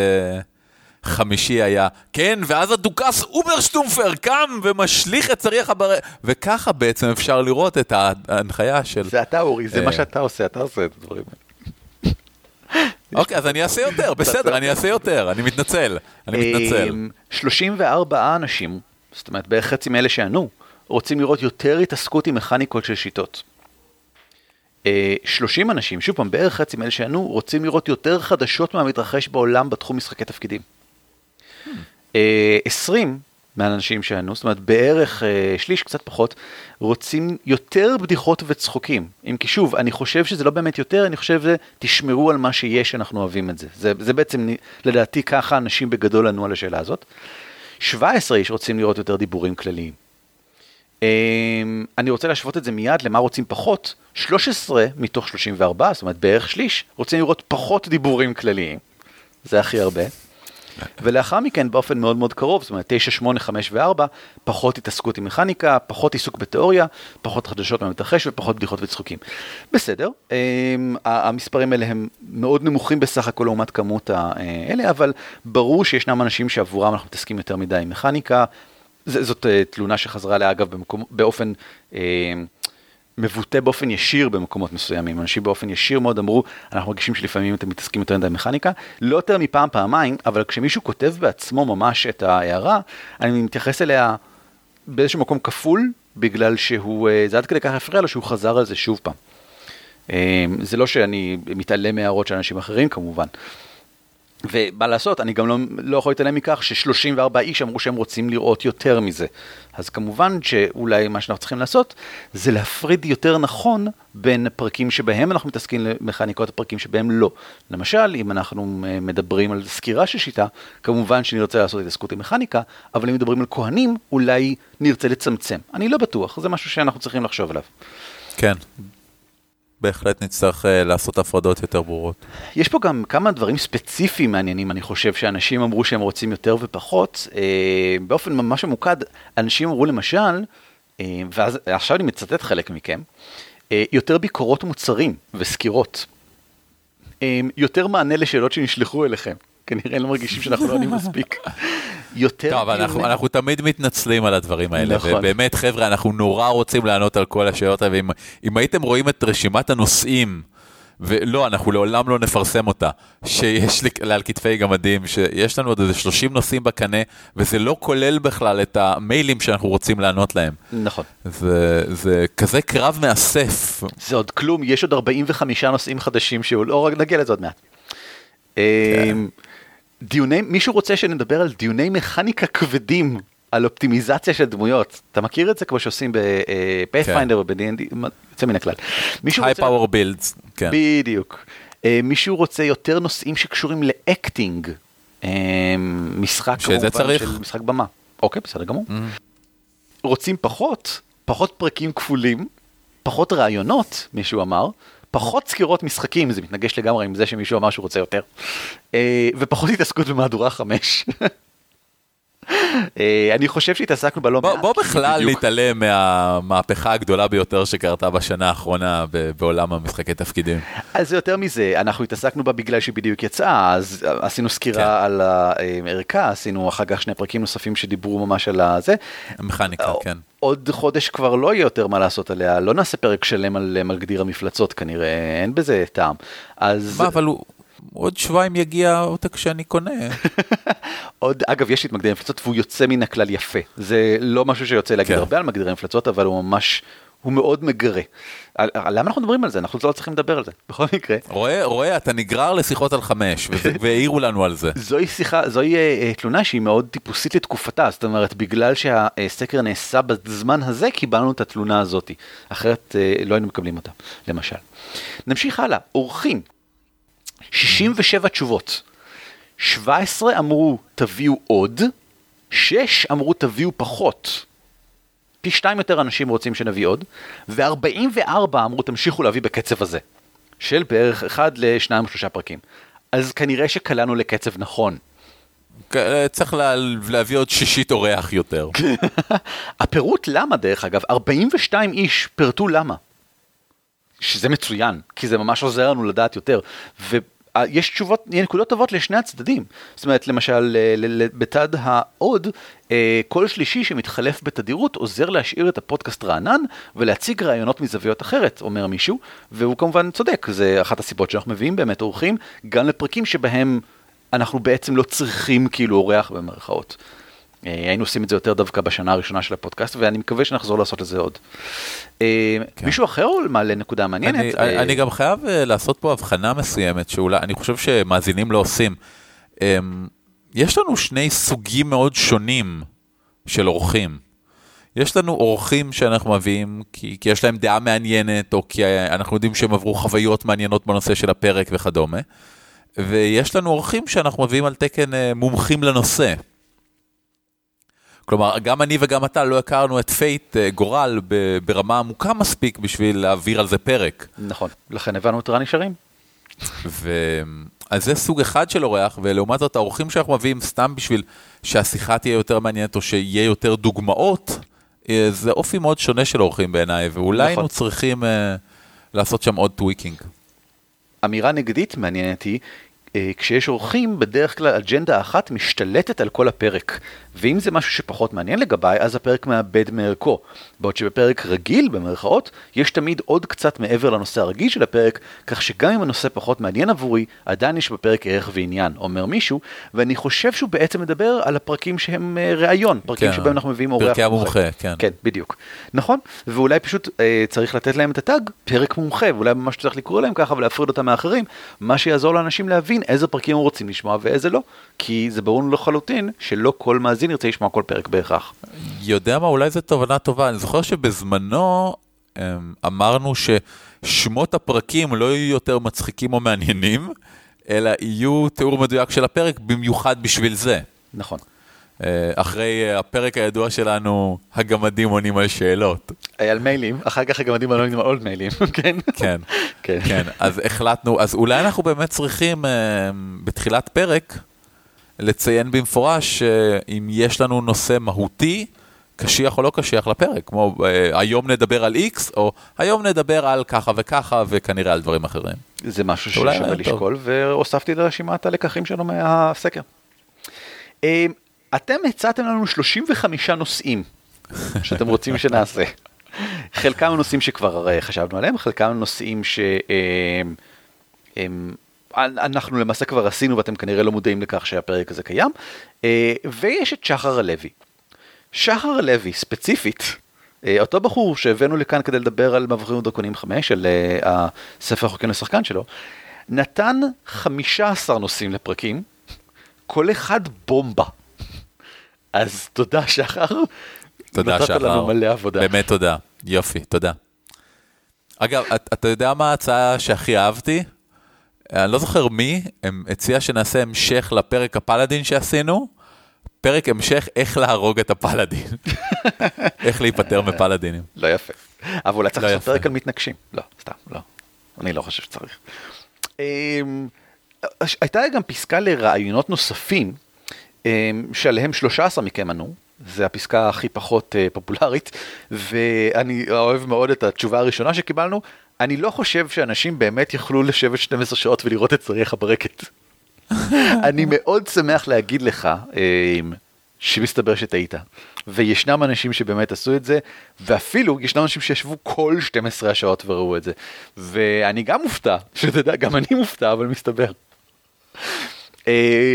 חמישי היה, כן, ואז הדוכס אוברשטומפר קם ומשליך את צריח הבר... וככה בעצם אפשר לראות את ההנחיה של... זה אתה אורי, זה אה. מה שאתה עושה, אתה עושה את הדברים האלה. אוקיי, אז אני אעשה יותר, (laughs) בסדר, אני אעשה יותר, אני מתנצל, אני מתנצל. אמ, 34 אנשים, זאת אומרת בערך חצי מאלה שענו, רוצים לראות יותר התעסקות עם מכניקות של שיטות. אה, 30 אנשים, שוב פעם, בערך חצי מאלה שענו, רוצים לראות יותר חדשות מהמתרחש בעולם בתחום משחקי תפקידים. אה, 20 מהאנשים שענו, זאת אומרת בערך אה, שליש, קצת פחות, רוצים יותר בדיחות וצחוקים. אם כי שוב, אני חושב שזה לא באמת יותר, אני חושב שזה תשמרו על מה שיש, אנחנו אוהבים את זה. זה, זה בעצם, לדעתי, ככה אנשים בגדול ענו על השאלה הזאת. 17 איש רוצים לראות יותר דיבורים כלליים. אמ, אני רוצה להשוות את זה מיד למה רוצים פחות. 13 מתוך 34, זאת אומרת בערך שליש, רוצים לראות פחות דיבורים כלליים. זה הכי הרבה. ולאחר מכן באופן מאוד מאוד קרוב, זאת אומרת 9, 8, 5 ו-4, פחות התעסקות עם מכניקה, פחות עיסוק בתיאוריה, פחות חדשות מהמתרחש ופחות בדיחות וצחוקים. בסדר, אמ, המספרים האלה הם מאוד נמוכים בסך הכל לעומת כמות האלה, אבל ברור שישנם אנשים שעבורם אנחנו מתעסקים יותר מדי עם מכניקה. זאת אה, תלונה שחזרה עליה אגב במקום, באופן אה, מבוטא באופן ישיר במקומות מסוימים. אנשים באופן ישיר מאוד אמרו, אנחנו מרגישים שלפעמים אתם מתעסקים יותר מדי במכניקה, לא יותר מפעם פעמיים, אבל כשמישהו כותב בעצמו ממש את ההערה, אני מתייחס אליה באיזשהו מקום כפול, בגלל שהוא, אה, זה עד כדי כך הפריע לו שהוא חזר על זה שוב פעם. אה, זה לא שאני מתעלם מהערות של אנשים אחרים כמובן. ומה לעשות, אני גם לא, לא יכול להתעלם מכך ש-34 איש אמרו שהם רוצים לראות יותר מזה. אז כמובן שאולי מה שאנחנו צריכים לעשות זה להפריד יותר נכון בין פרקים שבהם אנחנו מתעסקים למכניקות הפרקים שבהם לא. למשל, אם אנחנו מדברים על סקירה של שיטה, כמובן שנרצה לעשות התעסקות עם מכניקה, אבל אם מדברים על כהנים, אולי נרצה לצמצם. אני לא בטוח, זה משהו שאנחנו צריכים לחשוב עליו. כן. בהחלט נצטרך אה, לעשות הפרדות יותר ברורות. יש פה גם כמה דברים ספציפיים מעניינים, אני חושב, שאנשים אמרו שהם רוצים יותר ופחות. אה, באופן ממש ממוקד, אנשים אמרו למשל, אה, ואז עכשיו אני מצטט חלק מכם, יותר ביקורות מוצרים וסקירות. יותר מענה לשאלות שנשלחו אליכם. כנראה לא מרגישים שאנחנו לא עונים מספיק. יותר טוב, אבל אנחנו, אנחנו תמיד מתנצלים על הדברים האלה, נכון. ובאמת, חבר'ה, אנחנו נורא רוצים לענות על כל השאלות האלה, ואם אם הייתם רואים את רשימת הנושאים, ולא, אנחנו לעולם לא נפרסם אותה, שיש לי על כתפי גמדים, שיש לנו עוד איזה 30 נושאים בקנה, וזה לא כולל בכלל את המיילים שאנחנו רוצים לענות להם. נכון. זה, זה כזה קרב מאסף. זה עוד כלום, יש עוד 45 נושאים חדשים שהוא לא, נגיע לזה עוד מעט. אמ, דיוני, מישהו רוצה שנדבר על דיוני מכניקה כבדים, על אופטימיזציה של דמויות. אתה מכיר את זה כמו שעושים ב Pathfinder או ב-D&D, מה- יוצא מן הכלל. היי רוצה- power builds, כן. בדיוק. אה, מישהו רוצה יותר נושאים שקשורים ל acting, אה, משחק כמובן. של משחק במה. אוקיי, בסדר גמור. רוצים פחות, פחות פרקים כפולים, פחות רעיונות, מישהו אמר, פחות סקירות משחקים, זה מתנגש לגמרי עם זה שמישהו אמר שהוא רוצה יותר, אה, ופחות התעסקות במהדורה 5. (laughs) אה, אני חושב שהתעסקנו לא בוא, מעט. בוא בכלל נתעלם מהמהפכה הגדולה ביותר שקרתה בשנה האחרונה בעולם המשחקי תפקידים. אז זה יותר מזה, אנחנו התעסקנו בה בגלל שהיא בדיוק יצאה, אז עשינו סקירה כן. על הערכה, עשינו אחר כך שני פרקים נוספים שדיברו ממש על הזה. המכניקה, אה, כן. עוד חודש כבר לא יהיה יותר מה לעשות עליה, לא נעשה פרק שלם על מגדיר המפלצות כנראה, אין בזה טעם. אז מה, אבל הוא... עוד שבועיים יגיע העותק שאני קונה. עוד, אגב, יש לי את מגדירי המפלצות והוא יוצא מן הכלל יפה. זה לא משהו שיוצא להגיד כן. הרבה על מגדירי המפלצות, אבל הוא ממש, הוא מאוד מגרה. על- למה אנחנו מדברים על זה? אנחנו לא צריכים לדבר על זה. (laughs) בכל מקרה, רואה, רואה, אתה נגרר לשיחות על חמש, (laughs) והעירו לנו על זה. זוהי שיחה, זוהי אה, אה, תלונה שהיא מאוד טיפוסית לתקופתה, זאת אומרת, בגלל שהסקר נעשה בזמן הזה, קיבלנו את התלונה הזאת. אחרת אה, לא היינו מקבלים אותה, למשל. נמשיך הלאה, אורחים. 67 תשובות. 17 אמרו תביאו עוד, 6 אמרו תביאו פחות. פי שתיים יותר אנשים רוצים שנביא עוד, ו-44 אמרו תמשיכו להביא בקצב הזה, של בערך אחד לשניים או שלושה פרקים. אז כנראה שקלענו לקצב נכון. צריך לה- להביא עוד שישית אורח יותר. (laughs) הפירוט למה דרך אגב, 42 איש פירטו למה. שזה מצוין, כי זה ממש עוזר לנו לדעת יותר. ויש תשובות, נקודות טובות לשני הצדדים. זאת אומרת, למשל, אה, בצד העוד, אה, כל שלישי שמתחלף בתדירות עוזר להשאיר את הפודקאסט רענן ולהציג רעיונות מזוויות אחרת, אומר מישהו, והוא כמובן צודק, זה אחת הסיבות שאנחנו מביאים באמת אורחים, גם לפרקים שבהם אנחנו בעצם לא צריכים כאילו אורח במרכאות. אה, היינו עושים את זה יותר דווקא בשנה הראשונה של הפודקאסט, ואני מקווה שנחזור לעשות את זה עוד. אה, כן. מישהו אחר מעלה נקודה מעניינת? אני, אה, אני גם חייב אה, לעשות פה הבחנה מסוימת, שאולי, אני חושב שמאזינים לא עושים. אמ, יש לנו שני סוגים מאוד שונים של אורחים. יש לנו אורחים שאנחנו מביאים כי, כי יש להם דעה מעניינת, או כי אנחנו יודעים שהם עברו חוויות מעניינות בנושא של הפרק וכדומה. ויש לנו אורחים שאנחנו מביאים על תקן מומחים לנושא. כלומר, גם אני וגם אתה לא הכרנו את Fate אה, גורל ברמה עמוקה מספיק בשביל להעביר על זה פרק. נכון, לכן הבאנו את רני שרים. ו... אז זה סוג אחד של אורח, ולעומת זאת האורחים שאנחנו מביאים סתם בשביל שהשיחה תהיה יותר מעניינת או שיהיה יותר דוגמאות, אה, זה אופי מאוד שונה של אורחים בעיניי, ואולי נכון. היינו צריכים אה, לעשות שם עוד tweaking. אמירה נגדית מעניינת היא, כשיש אורחים, בדרך כלל אג'נדה אחת משתלטת על כל הפרק. ואם זה משהו שפחות מעניין לגביי, אז הפרק מאבד מערכו. בעוד שבפרק רגיל, במרכאות, יש תמיד עוד קצת מעבר לנושא הרגיל של הפרק, כך שגם אם הנושא פחות מעניין עבורי, עדיין יש בפרק ערך ועניין, אומר מישהו, ואני חושב שהוא בעצם מדבר על הפרקים שהם אה, ראיון, פרקים כן, שבהם אנחנו מביאים אורח פרקי המומחה, כן. כן, בדיוק. נכון, ואולי פשוט אה, צריך לתת להם את הטאג, פרק מומחה, ואולי ממש צריך לקרוא להם ככה ולהפריד אותם מאחרים, מה שיעזור לאנשים להבין איזה פרקים הם רוצים לשמוע ואיזה לא, כי זה ברור לחלוטין שלא כל מאזין ירצה לשמוע כל פרק בהכרח. יודע מה, אולי זו תובנה טובה. אני זוכר שבזמנו אמ, אמרנו ששמות הפרקים לא יהיו יותר מצחיקים או מעניינים, אלא יהיו תיאור מדויק של הפרק במיוחד בשביל זה. נכון. אה, אחרי אה, הפרק הידוע שלנו, הגמדים עונים על שאלות. אה, על מיילים, אחר כך גם יודעים על עוד מיילים, (laughs) כן? כן, כן. כן, אז החלטנו, אז אולי אנחנו באמת צריכים בתחילת פרק לציין במפורש שאם יש לנו נושא מהותי, קשיח או לא קשיח לפרק, כמו היום נדבר על X, או היום נדבר על ככה וככה, וכנראה על דברים אחרים. זה משהו ששווה. לשקול, והוספתי לרשימת הלקחים שלנו מהסקר. אתם הצעתם לנו 35 נושאים שאתם רוצים שנעשה. חלקם נושאים שכבר אה, חשבנו עליהם, חלקם נושאים ש... אה, למעשה כבר עשינו ואתם כנראה לא מודעים לכך שהפרק הזה קיים, אה, ויש את שחר הלוי. שחר הלוי, ספציפית, אותו בחור שהבאנו לכאן כדי לדבר על מבריאים ודרקונים 5, על הספר החוקים לשחקן שלו, נתן 15 נושאים לפרקים, כל אחד בומבה. אז תודה שחר. תודה נתת שחר. לנו מלא עבודה. באמת תודה. יופי, תודה. אגב, את- אתה יודע מה ההצעה שהכי אהבתי? אני לא זוכר מי, הם הציע שנעשה המשך לפרק הפלאדין שעשינו, פרק המשך איך להרוג את הפלאדין. (laughs) איך להיפטר מפלאדינים. לא יפה. אבל אולי צריך לא לעשות יפה. פרק על מתנגשים. לא, סתם, לא. אני לא חושב שצריך. אמ, הייתה גם פסקה לרעיונות נוספים. שעליהם 13 מכם ענו, זה הפסקה הכי פחות uh, פופולרית, ואני אוהב מאוד את התשובה הראשונה שקיבלנו, אני לא חושב שאנשים באמת יכלו לשבת 12 שעות ולראות את צריך הברקת. (laughs) אני מאוד שמח להגיד לך uh, שמסתבר שטעית, וישנם אנשים שבאמת עשו את זה, ואפילו ישנם אנשים שישבו כל 12 השעות וראו את זה, ואני גם מופתע, שתדע, גם אני מופתע, אבל מסתבר. Uh,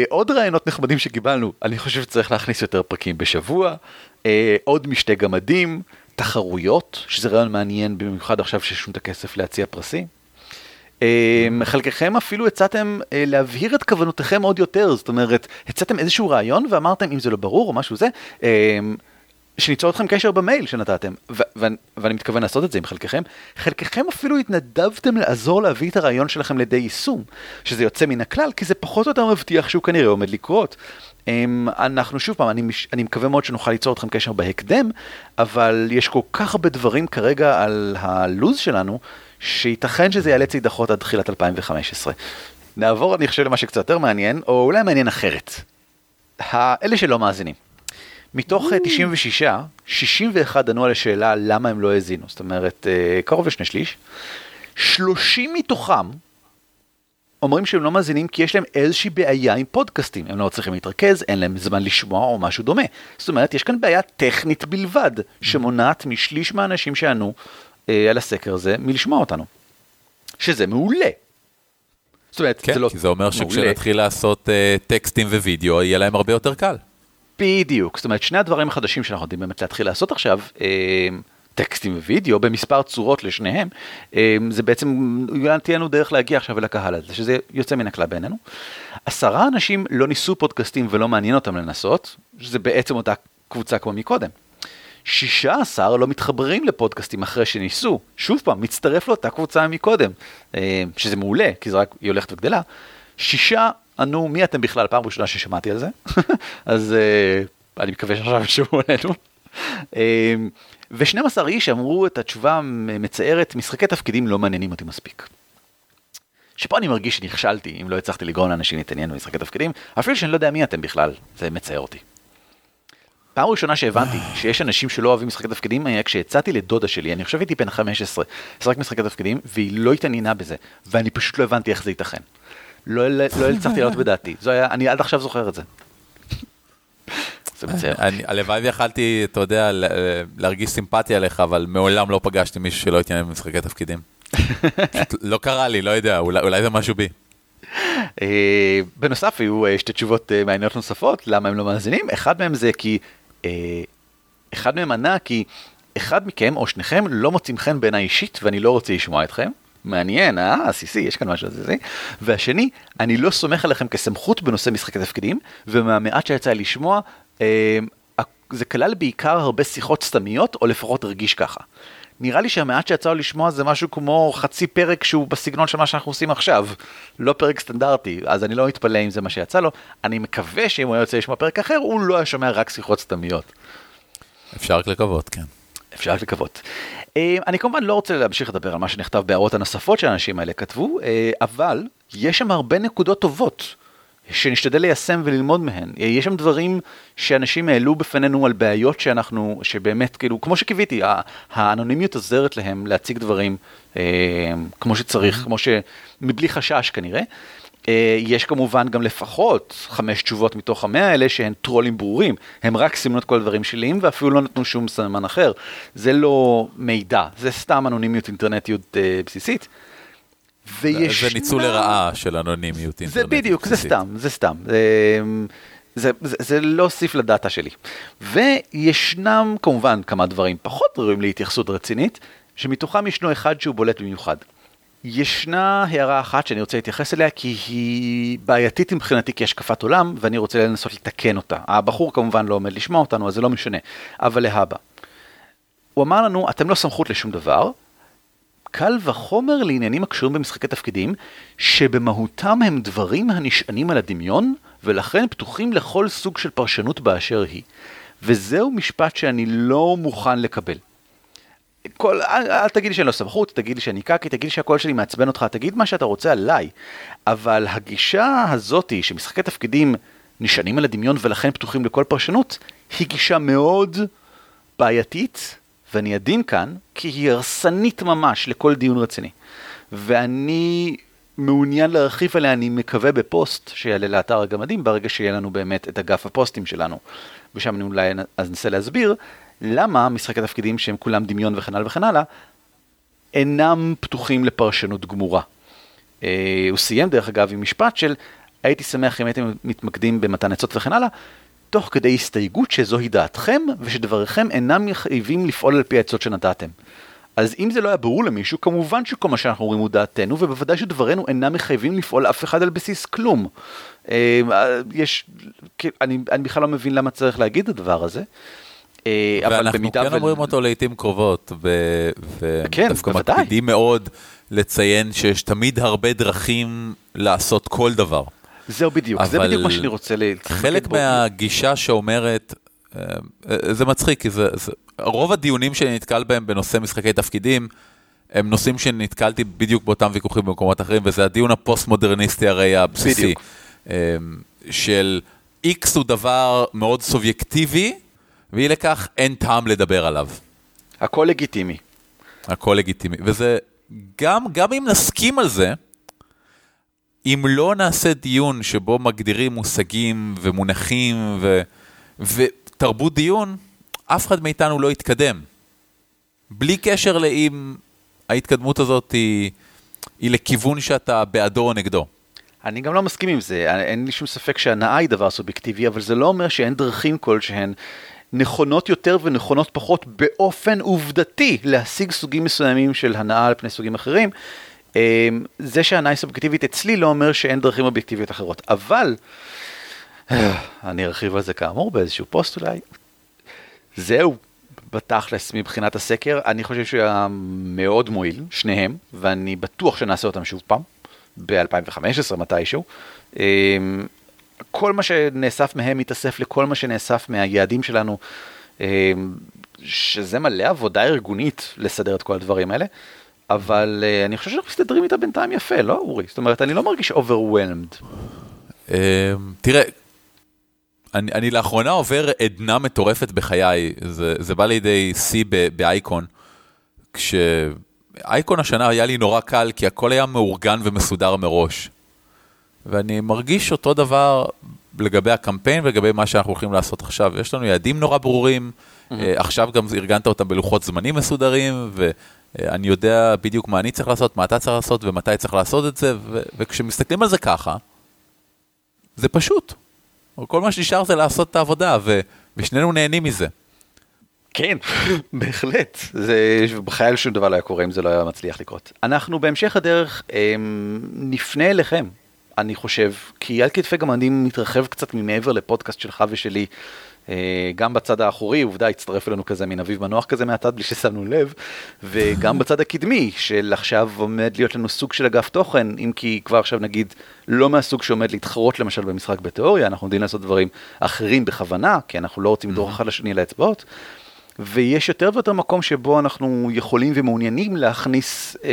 עוד רעיונות נחמדים שקיבלנו, אני חושב שצריך להכניס יותר פרקים בשבוע, uh, עוד משתי גמדים, תחרויות, שזה רעיון מעניין במיוחד עכשיו שיש לנו את הכסף להציע פרסים. Uh, חלקכם אפילו הצעתם uh, להבהיר את כוונותיכם עוד יותר, זאת אומרת, הצעתם איזשהו רעיון ואמרתם אם זה לא ברור או משהו זה, uh, שניצור אתכם קשר במייל שנתתם, ו- ו- ואני מתכוון לעשות את זה עם חלקכם, חלקכם אפילו התנדבתם לעזור להביא את הרעיון שלכם לידי יישום, שזה יוצא מן הכלל, כי זה פחות או יותר מבטיח שהוא כנראה עומד לקרות. אנחנו שוב פעם, אני, אני מקווה מאוד שנוכל ליצור אתכם קשר בהקדם, אבל יש כל כך הרבה דברים כרגע על הלו"ז שלנו, שייתכן שזה ייאלץ להידחות עד תחילת 2015. נעבור, אני חושב, למה שקצת יותר מעניין, או אולי מעניין אחרת. אלה שלא מאזינים. מתוך 96, 61 ענו על השאלה למה הם לא האזינו, זאת אומרת, אה, קרוב לשני שליש. 30 מתוכם אומרים שהם לא מאזינים כי יש להם איזושהי בעיה עם פודקאסטים, הם לא צריכים להתרכז, אין להם זמן לשמוע או משהו דומה. זאת אומרת, יש כאן בעיה טכנית בלבד, שמונעת משליש מהאנשים שענו אה, על הסקר הזה מלשמוע אותנו. שזה מעולה. זאת אומרת, כן, זה לא... כי זה אומר שכשנתחיל לעשות uh, טקסטים ווידאו, יהיה להם הרבה יותר קל. בדיוק, זאת אומרת, שני הדברים החדשים שאנחנו יודעים באמת להתחיל לעשות עכשיו, אה, טקסטים ווידאו במספר צורות לשניהם, אה, זה בעצם, תהיה לנו דרך להגיע עכשיו אל הקהל הזה, שזה יוצא מן הכלל בעינינו. עשרה אנשים לא ניסו פודקאסטים ולא מעניין אותם לנסות, שזה בעצם אותה קבוצה כמו מקודם. 16 לא מתחברים לפודקאסטים אחרי שניסו, שוב פעם, מצטרף לאותה קבוצה מקודם, אה, שזה מעולה, כי זה רק, היא הולכת וגדלה. שישה ענו, מי אתם בכלל? פעם ראשונה ששמעתי על זה, (laughs) אז uh, אני מקווה שעכשיו ישמעו עלינו. uh, ו-12 איש אמרו את התשובה המצערת, משחקי תפקידים לא מעניינים אותי מספיק. שפה אני מרגיש שנכשלתי אם לא הצלחתי לגרום לאנשים להתעניין במשחקי תפקידים, אפילו שאני לא יודע מי אתם בכלל, זה מצער אותי. פעם ראשונה שהבנתי (sighs) שיש אנשים שלא אוהבים משחקי תפקידים היה כשהצעתי לדודה שלי, אני חושב הייתי בן 15, לשחק משחקי תפקידים, והיא לא התעניינה בזה, ואני פשוט לא הבנתי איך זה ייתכן. לא, לא הצלחתי לעלות בדעתי, אני עד עכשיו זוכר את זה. זה מצער. הלוואי ויכלתי, אתה יודע, להרגיש סימפתיה עליך, אבל מעולם לא פגשתי מישהו שלא התעניין במשחקי תפקידים. לא קרה לי, לא יודע, אולי זה משהו בי. אה, בנוסף, היו אה, שתי תשובות אה, מעניינות נוספות, למה הם לא מאזינים. אחד מהם זה כי, אחד מהם ענה כי אחד מכם או שניכם לא מוצאים חן בעיניי אישית ואני לא רוצה לשמוע אתכם. מעניין, אה, סיסי, יש כאן משהו זה. והשני, אני לא סומך עליכם כסמכות בנושא משחקי תפקידים, ומהמעט שיצא לשמוע, אה, זה כלל בעיקר הרבה שיחות סתמיות, או לפחות הרגיש ככה. נראה לי שהמעט שיצא לשמוע זה משהו כמו חצי פרק שהוא בסגנון של מה שאנחנו עושים עכשיו, לא פרק סטנדרטי, אז אני לא מתפלא אם זה מה שיצא לו, אני מקווה שאם הוא היה יוצא לשמוע פרק אחר, הוא לא היה שומע רק שיחות סתמיות. אפשר רק לקוות, כן. אפשר רק לקוות. אה, אני כמובן לא רוצה להמשיך לדבר על מה שנכתב בהערות הנוספות שהאנשים האלה כתבו, אה, אבל יש שם הרבה נקודות טובות. שנשתדל ליישם וללמוד מהן. אה, יש שם דברים שאנשים העלו בפנינו על בעיות שאנחנו, שבאמת, כאילו, כמו שקיוויתי, האנונימיות עוזרת להם להציג דברים כמו שצריך, כמו ש... מבלי חשש כנראה. אה, יש כמובן גם לפחות חמש תשובות מתוך המאה האלה שהן טרולים ברורים, הם רק סימנו את כל הדברים שליליים ואפילו לא נתנו שום סממן אחר. זה לא מידע, זה סתם אנונימיות אינטרנטיות אה, בסיסית. וישנה... זה ניצול לרעה של אנונימיות אינטרנטית. זה בדיוק, בסיסית. זה סתם, זה סתם. זה, זה, זה, זה לא הוסיף לדאטה שלי. וישנם כמובן כמה דברים פחות ראויים להתייחסות רצינית, שמתוכם ישנו אחד שהוא בולט במיוחד. ישנה הערה אחת שאני רוצה להתייחס אליה כי היא בעייתית מבחינתי כהשקפת עולם ואני רוצה לנסות לתקן אותה. הבחור כמובן לא עומד לשמוע אותנו אז זה לא משנה, אבל להבא. הוא אמר לנו אתם לא סמכות לשום דבר, קל וחומר לעניינים הקשורים במשחקי תפקידים שבמהותם הם דברים הנשענים על הדמיון ולכן פתוחים לכל סוג של פרשנות באשר היא. וזהו משפט שאני לא מוכן לקבל. כל, אל, אל תגיד לי שאני לא סמכות, תגיד לי שאני קקי, תגיד לי שהקול שלי מעצבן אותך, תגיד מה שאתה רוצה עליי. אבל הגישה הזאתי שמשחקי תפקידים נשענים על הדמיון ולכן פתוחים לכל פרשנות, היא גישה מאוד בעייתית, ואני עדין כאן, כי היא הרסנית ממש לכל דיון רציני. ואני מעוניין להרחיב עליה, אני מקווה בפוסט שיעלה לאתר הגמדים, ברגע שיהיה לנו באמת את אגף הפוסטים שלנו. ושם אני אולי אנסה להסביר למה משחקי תפקידים שהם כולם דמיון וכן הלאה וכן הלאה, אינם פתוחים לפרשנות גמורה. אה, הוא סיים דרך אגב עם משפט של הייתי שמח אם הייתם מתמקדים במתן עצות וכן הלאה, תוך כדי הסתייגות שזוהי דעתכם ושדבריכם אינם מחייבים לפעול על פי העצות שנתתם. אז אם זה לא היה ברור למישהו, כמובן שכל מה שאנחנו אומרים הוא דעתנו, ובוודאי שדברינו אינם מחייבים לפעול אף אחד על בסיס כלום. אה, יש, אני, אני בכלל לא מבין למה צריך להגיד את הדבר הזה. אה, ואנחנו כן אומרים אותו לעיתים קרובות, ודווקא כן, מקפידים מאוד לציין שיש תמיד הרבה דרכים לעשות כל דבר. זהו בדיוק, זה בדיוק מה שאני רוצה ל... חלק מהגישה שאומרת, אה, זה מצחיק, כי זה, זה, רוב הדיונים שאני נתקל בהם בנושא משחקי תפקידים, הם נושאים שנתקלתי בדיוק באותם ויכוחים במקומות אחרים, וזה הדיון הפוסט-מודרניסטי הרי הבסיסי. בדיוק. אה, של X הוא דבר מאוד סובייקטיבי, ואי לכך אין טעם לדבר עליו. הכל לגיטימי. הכל לגיטימי, וזה, גם, גם אם נסכים על זה, אם לא נעשה דיון שבו מגדירים מושגים ומונחים ו, ותרבות דיון, אף אחד מאיתנו לא יתקדם. בלי קשר לאם ההתקדמות הזאת היא, היא לכיוון שאתה בעדו או נגדו. אני גם לא מסכים עם זה, אין לי שום ספק שהנאה היא דבר סובייקטיבי, אבל זה לא אומר שאין דרכים כלשהן נכונות יותר ונכונות פחות באופן עובדתי להשיג סוגים מסוימים של הנאה על פני סוגים אחרים. אמ, זה שהנאה היא סובייקטיבית אצלי לא אומר שאין דרכים אובייקטיביות אחרות, אבל אני ארחיב על זה כאמור באיזשהו פוסט אולי. זהו, בתכלס מבחינת הסקר, אני חושב שהוא היה מאוד מועיל, שניהם, ואני בטוח שנעשה אותם שוב פעם, ב-2015 מתישהו. כל מה שנאסף מהם מתאסף לכל מה שנאסף מהיעדים שלנו, אמ, שזה מלא עבודה ארגונית לסדר את כל הדברים האלה, אבל אה, אני חושב שאנחנו מסתדרים איתה בינתיים יפה, לא אורי? זאת אומרת, אני לא מרגיש overwhelmed. אמ, תראה, אני, אני לאחרונה עובר עדנה מטורפת בחיי, זה, זה בא לידי שיא באייקון, כשאייקון השנה היה לי נורא קל, כי הכל היה מאורגן ומסודר מראש. ואני מרגיש אותו דבר לגבי הקמפיין ולגבי מה שאנחנו הולכים לעשות עכשיו. יש לנו יעדים נורא ברורים, mm-hmm. עכשיו גם ארגנת אותם בלוחות זמנים מסודרים, ואני יודע בדיוק מה אני צריך לעשות, מה אתה צריך לעשות ומתי צריך לעשות את זה, ו- וכשמסתכלים על זה ככה, זה פשוט. כל מה שנשאר זה לעשות את העבודה, ו- ושנינו נהנים מזה. כן, (laughs) בהחלט. זה, בחייל שום דבר לא היה קורה אם זה לא היה מצליח לקרות. אנחנו בהמשך הדרך הם, נפנה אליכם, אני חושב, כי על כתפי גמדים מתרחב קצת ממעבר לפודקאסט שלך ושלי. אה, גם בצד האחורי, עובדה, הצטרף אלינו כזה מין אביב מנוח כזה מהצד בלי ששמנו לב, וגם (laughs) בצד הקדמי, של עכשיו עומד להיות לנו סוג של אגף תוכן, אם כי כבר עכשיו נגיד לא מהסוג שעומד להתחרות למשל במשחק בתיאוריה, אנחנו יודעים לעשות דברים אחרים בכוונה, כי אנחנו לא רוצים לדרוך אחד לשני לאצבעות, ויש יותר ויותר מקום שבו אנחנו יכולים ומעוניינים להכניס אה,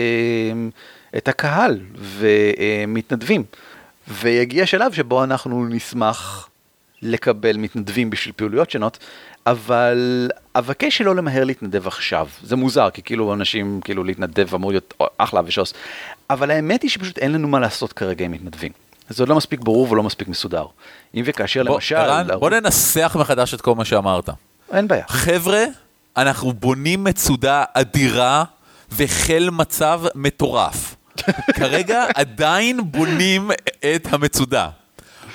את הקהל ומתנדבים. אה, ויגיע שלב שבו אנחנו נשמח לקבל מתנדבים בשביל פעילויות שונות, אבל אבקש שלא למהר להתנדב עכשיו. זה מוזר, כי כאילו אנשים, כאילו להתנדב אמור להיות אחלה ושוס, אבל האמת היא שפשוט אין לנו מה לעשות כרגע עם מתנדבים. זה עוד לא מספיק ברור ולא מספיק מסודר. אם וכאשר בוא, למשל... ערן, בוא ננסח מחדש את כל מה שאמרת. אין בעיה. חבר'ה, אנחנו בונים מצודה אדירה וחיל מצב מטורף. כרגע עדיין בונים את המצודה.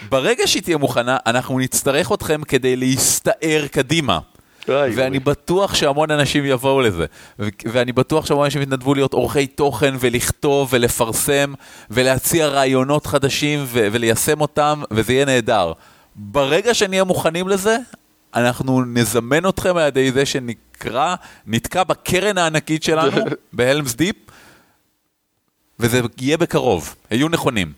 ברגע שהיא תהיה מוכנה, אנחנו נצטרך אתכם כדי להסתער קדימה. ואני בטוח שהמון אנשים יבואו לזה. ואני בטוח שהמון אנשים יתנדבו להיות עורכי תוכן ולכתוב ולפרסם ולהציע רעיונות חדשים וליישם אותם, וזה יהיה נהדר. ברגע שנהיה מוכנים לזה, אנחנו נזמן אתכם על ידי זה שנקרא, נתקע בקרן הענקית שלנו, (laughs) בהלמס דיפ, וזה יהיה בקרוב, היו נכונים.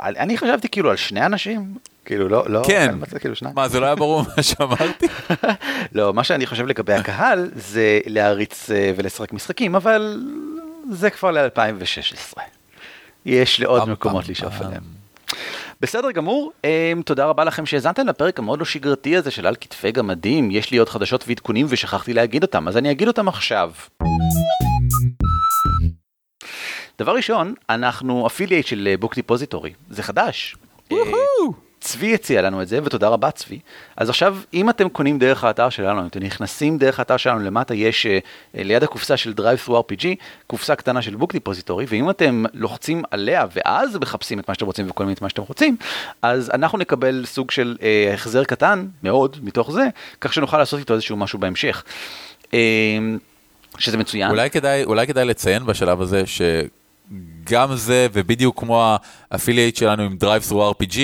אני חשבתי כאילו על שני אנשים, כאילו לא, לא, כן, מצא, כאילו שניים. מה זה לא היה ברור (laughs) מה שאמרתי? (laughs) לא, מה שאני חושב לגבי הקהל זה להריץ אה, ולשחק משחקים, אבל זה כבר ל-2016. יש לעוד מקומות לשאוף אליהם. בסדר גמור, אמ, תודה רבה לכם שהאזנתם לפרק המאוד לא שגרתי הזה של על כתפי גמדים, יש לי עוד חדשות ועדכונים ושכחתי להגיד אותם, אז אני אגיד אותם עכשיו. דבר ראשון, אנחנו affiliate של Book Depository, זה חדש. אה, צבי הציע לנו את זה, ותודה רבה צבי. אז עכשיו, אם אתם קונים דרך האתר שלנו, אם אתם נכנסים דרך האתר שלנו, למטה יש אה, ליד הקופסה של Drive Through RPG, קופסה קטנה של Book Depository, ואם אתם לוחצים עליה ואז מחפשים את מה שאתם רוצים וקונים את מה שאתם רוצים, אז אנחנו נקבל סוג של אה, החזר קטן מאוד מתוך זה, כך שנוכל לעשות איתו איזשהו משהו בהמשך. אה, שזה מצוין. אולי כדאי, אולי כדאי לציין בשלב הזה שגם זה, ובדיוק כמו ה affiliate שלנו עם Drive Through RPG,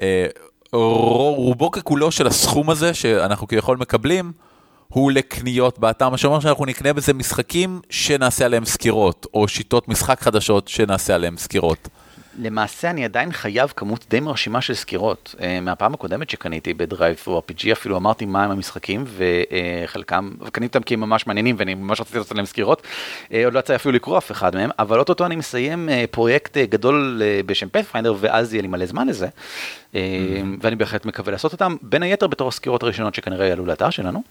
אה, רובו ככולו של הסכום הזה שאנחנו כביכול מקבלים, הוא לקניות באתר, מה שאומר שאנחנו נקנה בזה משחקים שנעשה עליהם סקירות, או שיטות משחק חדשות שנעשה עליהם סקירות. למעשה אני עדיין חייב כמות די מרשימה של סקירות. אה, מהפעם הקודמת שקניתי ב Drive Through RPG אפילו אמרתי מה הם המשחקים וחלקם, אה, וקניתי אותם כי הם ממש מעניינים ואני ממש רציתי לעשות להם סקירות. אה, עוד לא יצא אפילו לקרוא אף אחד מהם, אבל אוטוטו אני מסיים אה, פרויקט אה, גדול uh, בשם Pathfinder ואז יהיה לי מלא זמן לזה. אה, אהמ. ואני בהחלט מקווה לעשות אותם, בין היתר בתור הסקירות הראשונות שכנראה יעלו לאתר שלנו.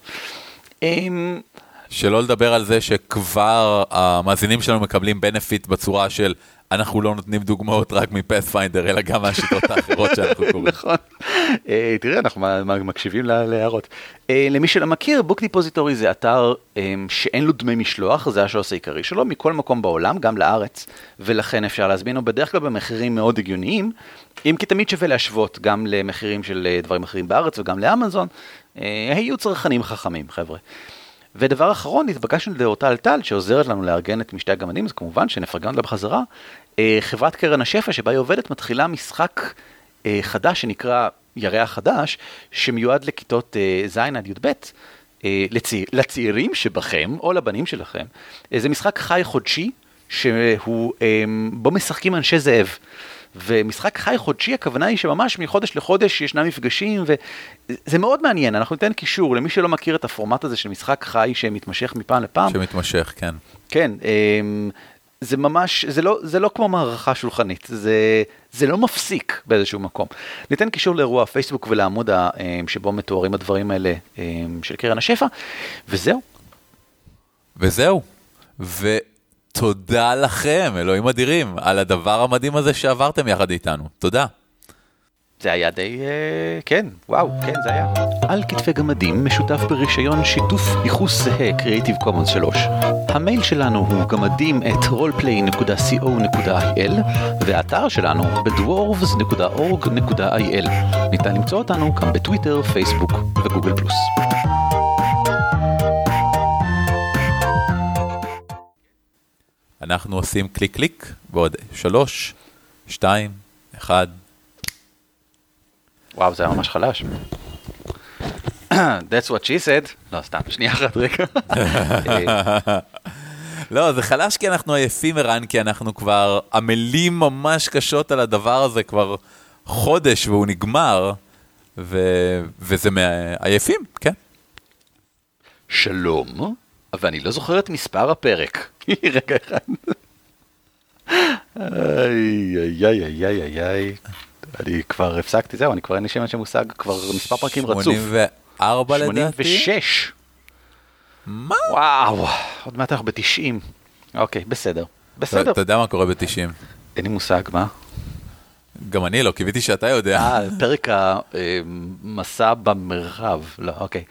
Um, שלא לדבר על זה שכבר המאזינים שלנו מקבלים benefit בצורה של אנחנו לא נותנים דוגמאות רק מ Pathfinder, אלא גם מהשיטות האחרות שאנחנו (laughs) קוראים. נכון. אה, תראה, אנחנו מקשיבים להערות. אה, למי שלא מכיר, Book Depository זה אתר אה, שאין לו דמי משלוח, זה השוס העיקרי שלו, מכל מקום בעולם, גם לארץ, ולכן אפשר להזמין, או בדרך כלל במחירים מאוד הגיוניים, אם כי תמיד שווה להשוות גם למחירים של דברים אחרים בארץ וגם לאמזון, היו צרכנים חכמים, חבר'ה. ודבר אחרון, התבקשנו לאורטל טל, שעוזרת לנו לארגן את משתי הגמדים, אז כמובן שנפרגן אותה בחזרה. אה, חברת קרן השפע שבה היא עובדת מתחילה משחק אה, חדש שנקרא ירח חדש, שמיועד לכיתות אה, ז' עד י"ב. לצעיר, לצעירים שבכם או לבנים שלכם, זה משחק חי חודשי שהוא, בו משחקים אנשי זאב. ומשחק חי חודשי, הכוונה היא שממש מחודש לחודש ישנם מפגשים, וזה מאוד מעניין, אנחנו ניתן קישור למי שלא מכיר את הפורמט הזה של משחק חי שמתמשך מפעם לפעם. שמתמשך, כן. כן, זה ממש, זה לא, זה לא כמו מערכה שולחנית, זה, זה לא מפסיק באיזשהו מקום. ניתן קישור לאירוע הפייסבוק ולעמוד אמ, שבו מתוארים הדברים האלה אמ, של קרן השפע, וזהו. וזהו. ו... תודה לכם, אלוהים אדירים, על הדבר המדהים הזה שעברתם יחד איתנו. תודה. זה היה די... אה, כן, וואו, כן, זה היה. על כתפי גמדים משותף ברישיון שיתוף ייחוס זהה Creative Commons 3. המייל שלנו הוא גמדים את roleplay.co.il והאתר שלנו בדוורבס.org.il. ניתן למצוא אותנו גם בטוויטר, פייסבוק וגוגל פלוס. אנחנו עושים קליק קליק ועוד שלוש, שתיים, אחד. וואו, זה היה ממש חלש. (coughs) That's what she said. לא, סתם, שנייה אחת רגע. (laughs) לא, זה חלש כי אנחנו עייפים, ערן, כי אנחנו כבר עמלים ממש קשות על הדבר הזה כבר חודש והוא נגמר, ו... וזה מעייפים, כן. שלום, ואני לא זוכר את מספר הפרק. (laughs) רגע אחד. איי, איי, איי, איי, איי, איי. אני כבר הפסקתי, זהו, אני כבר אין לי שם מושג, כבר מספר פרקים רצוף. 84 לדעתי? 86. מה? וואו, עוד מעט אנחנו ב-90. אוקיי, בסדר. בסדר. אתה יודע מה קורה ב-90? אין לי מושג, מה? גם אני לא, קיוויתי שאתה יודע. אה, פרק המסע במרחב, לא, אוקיי.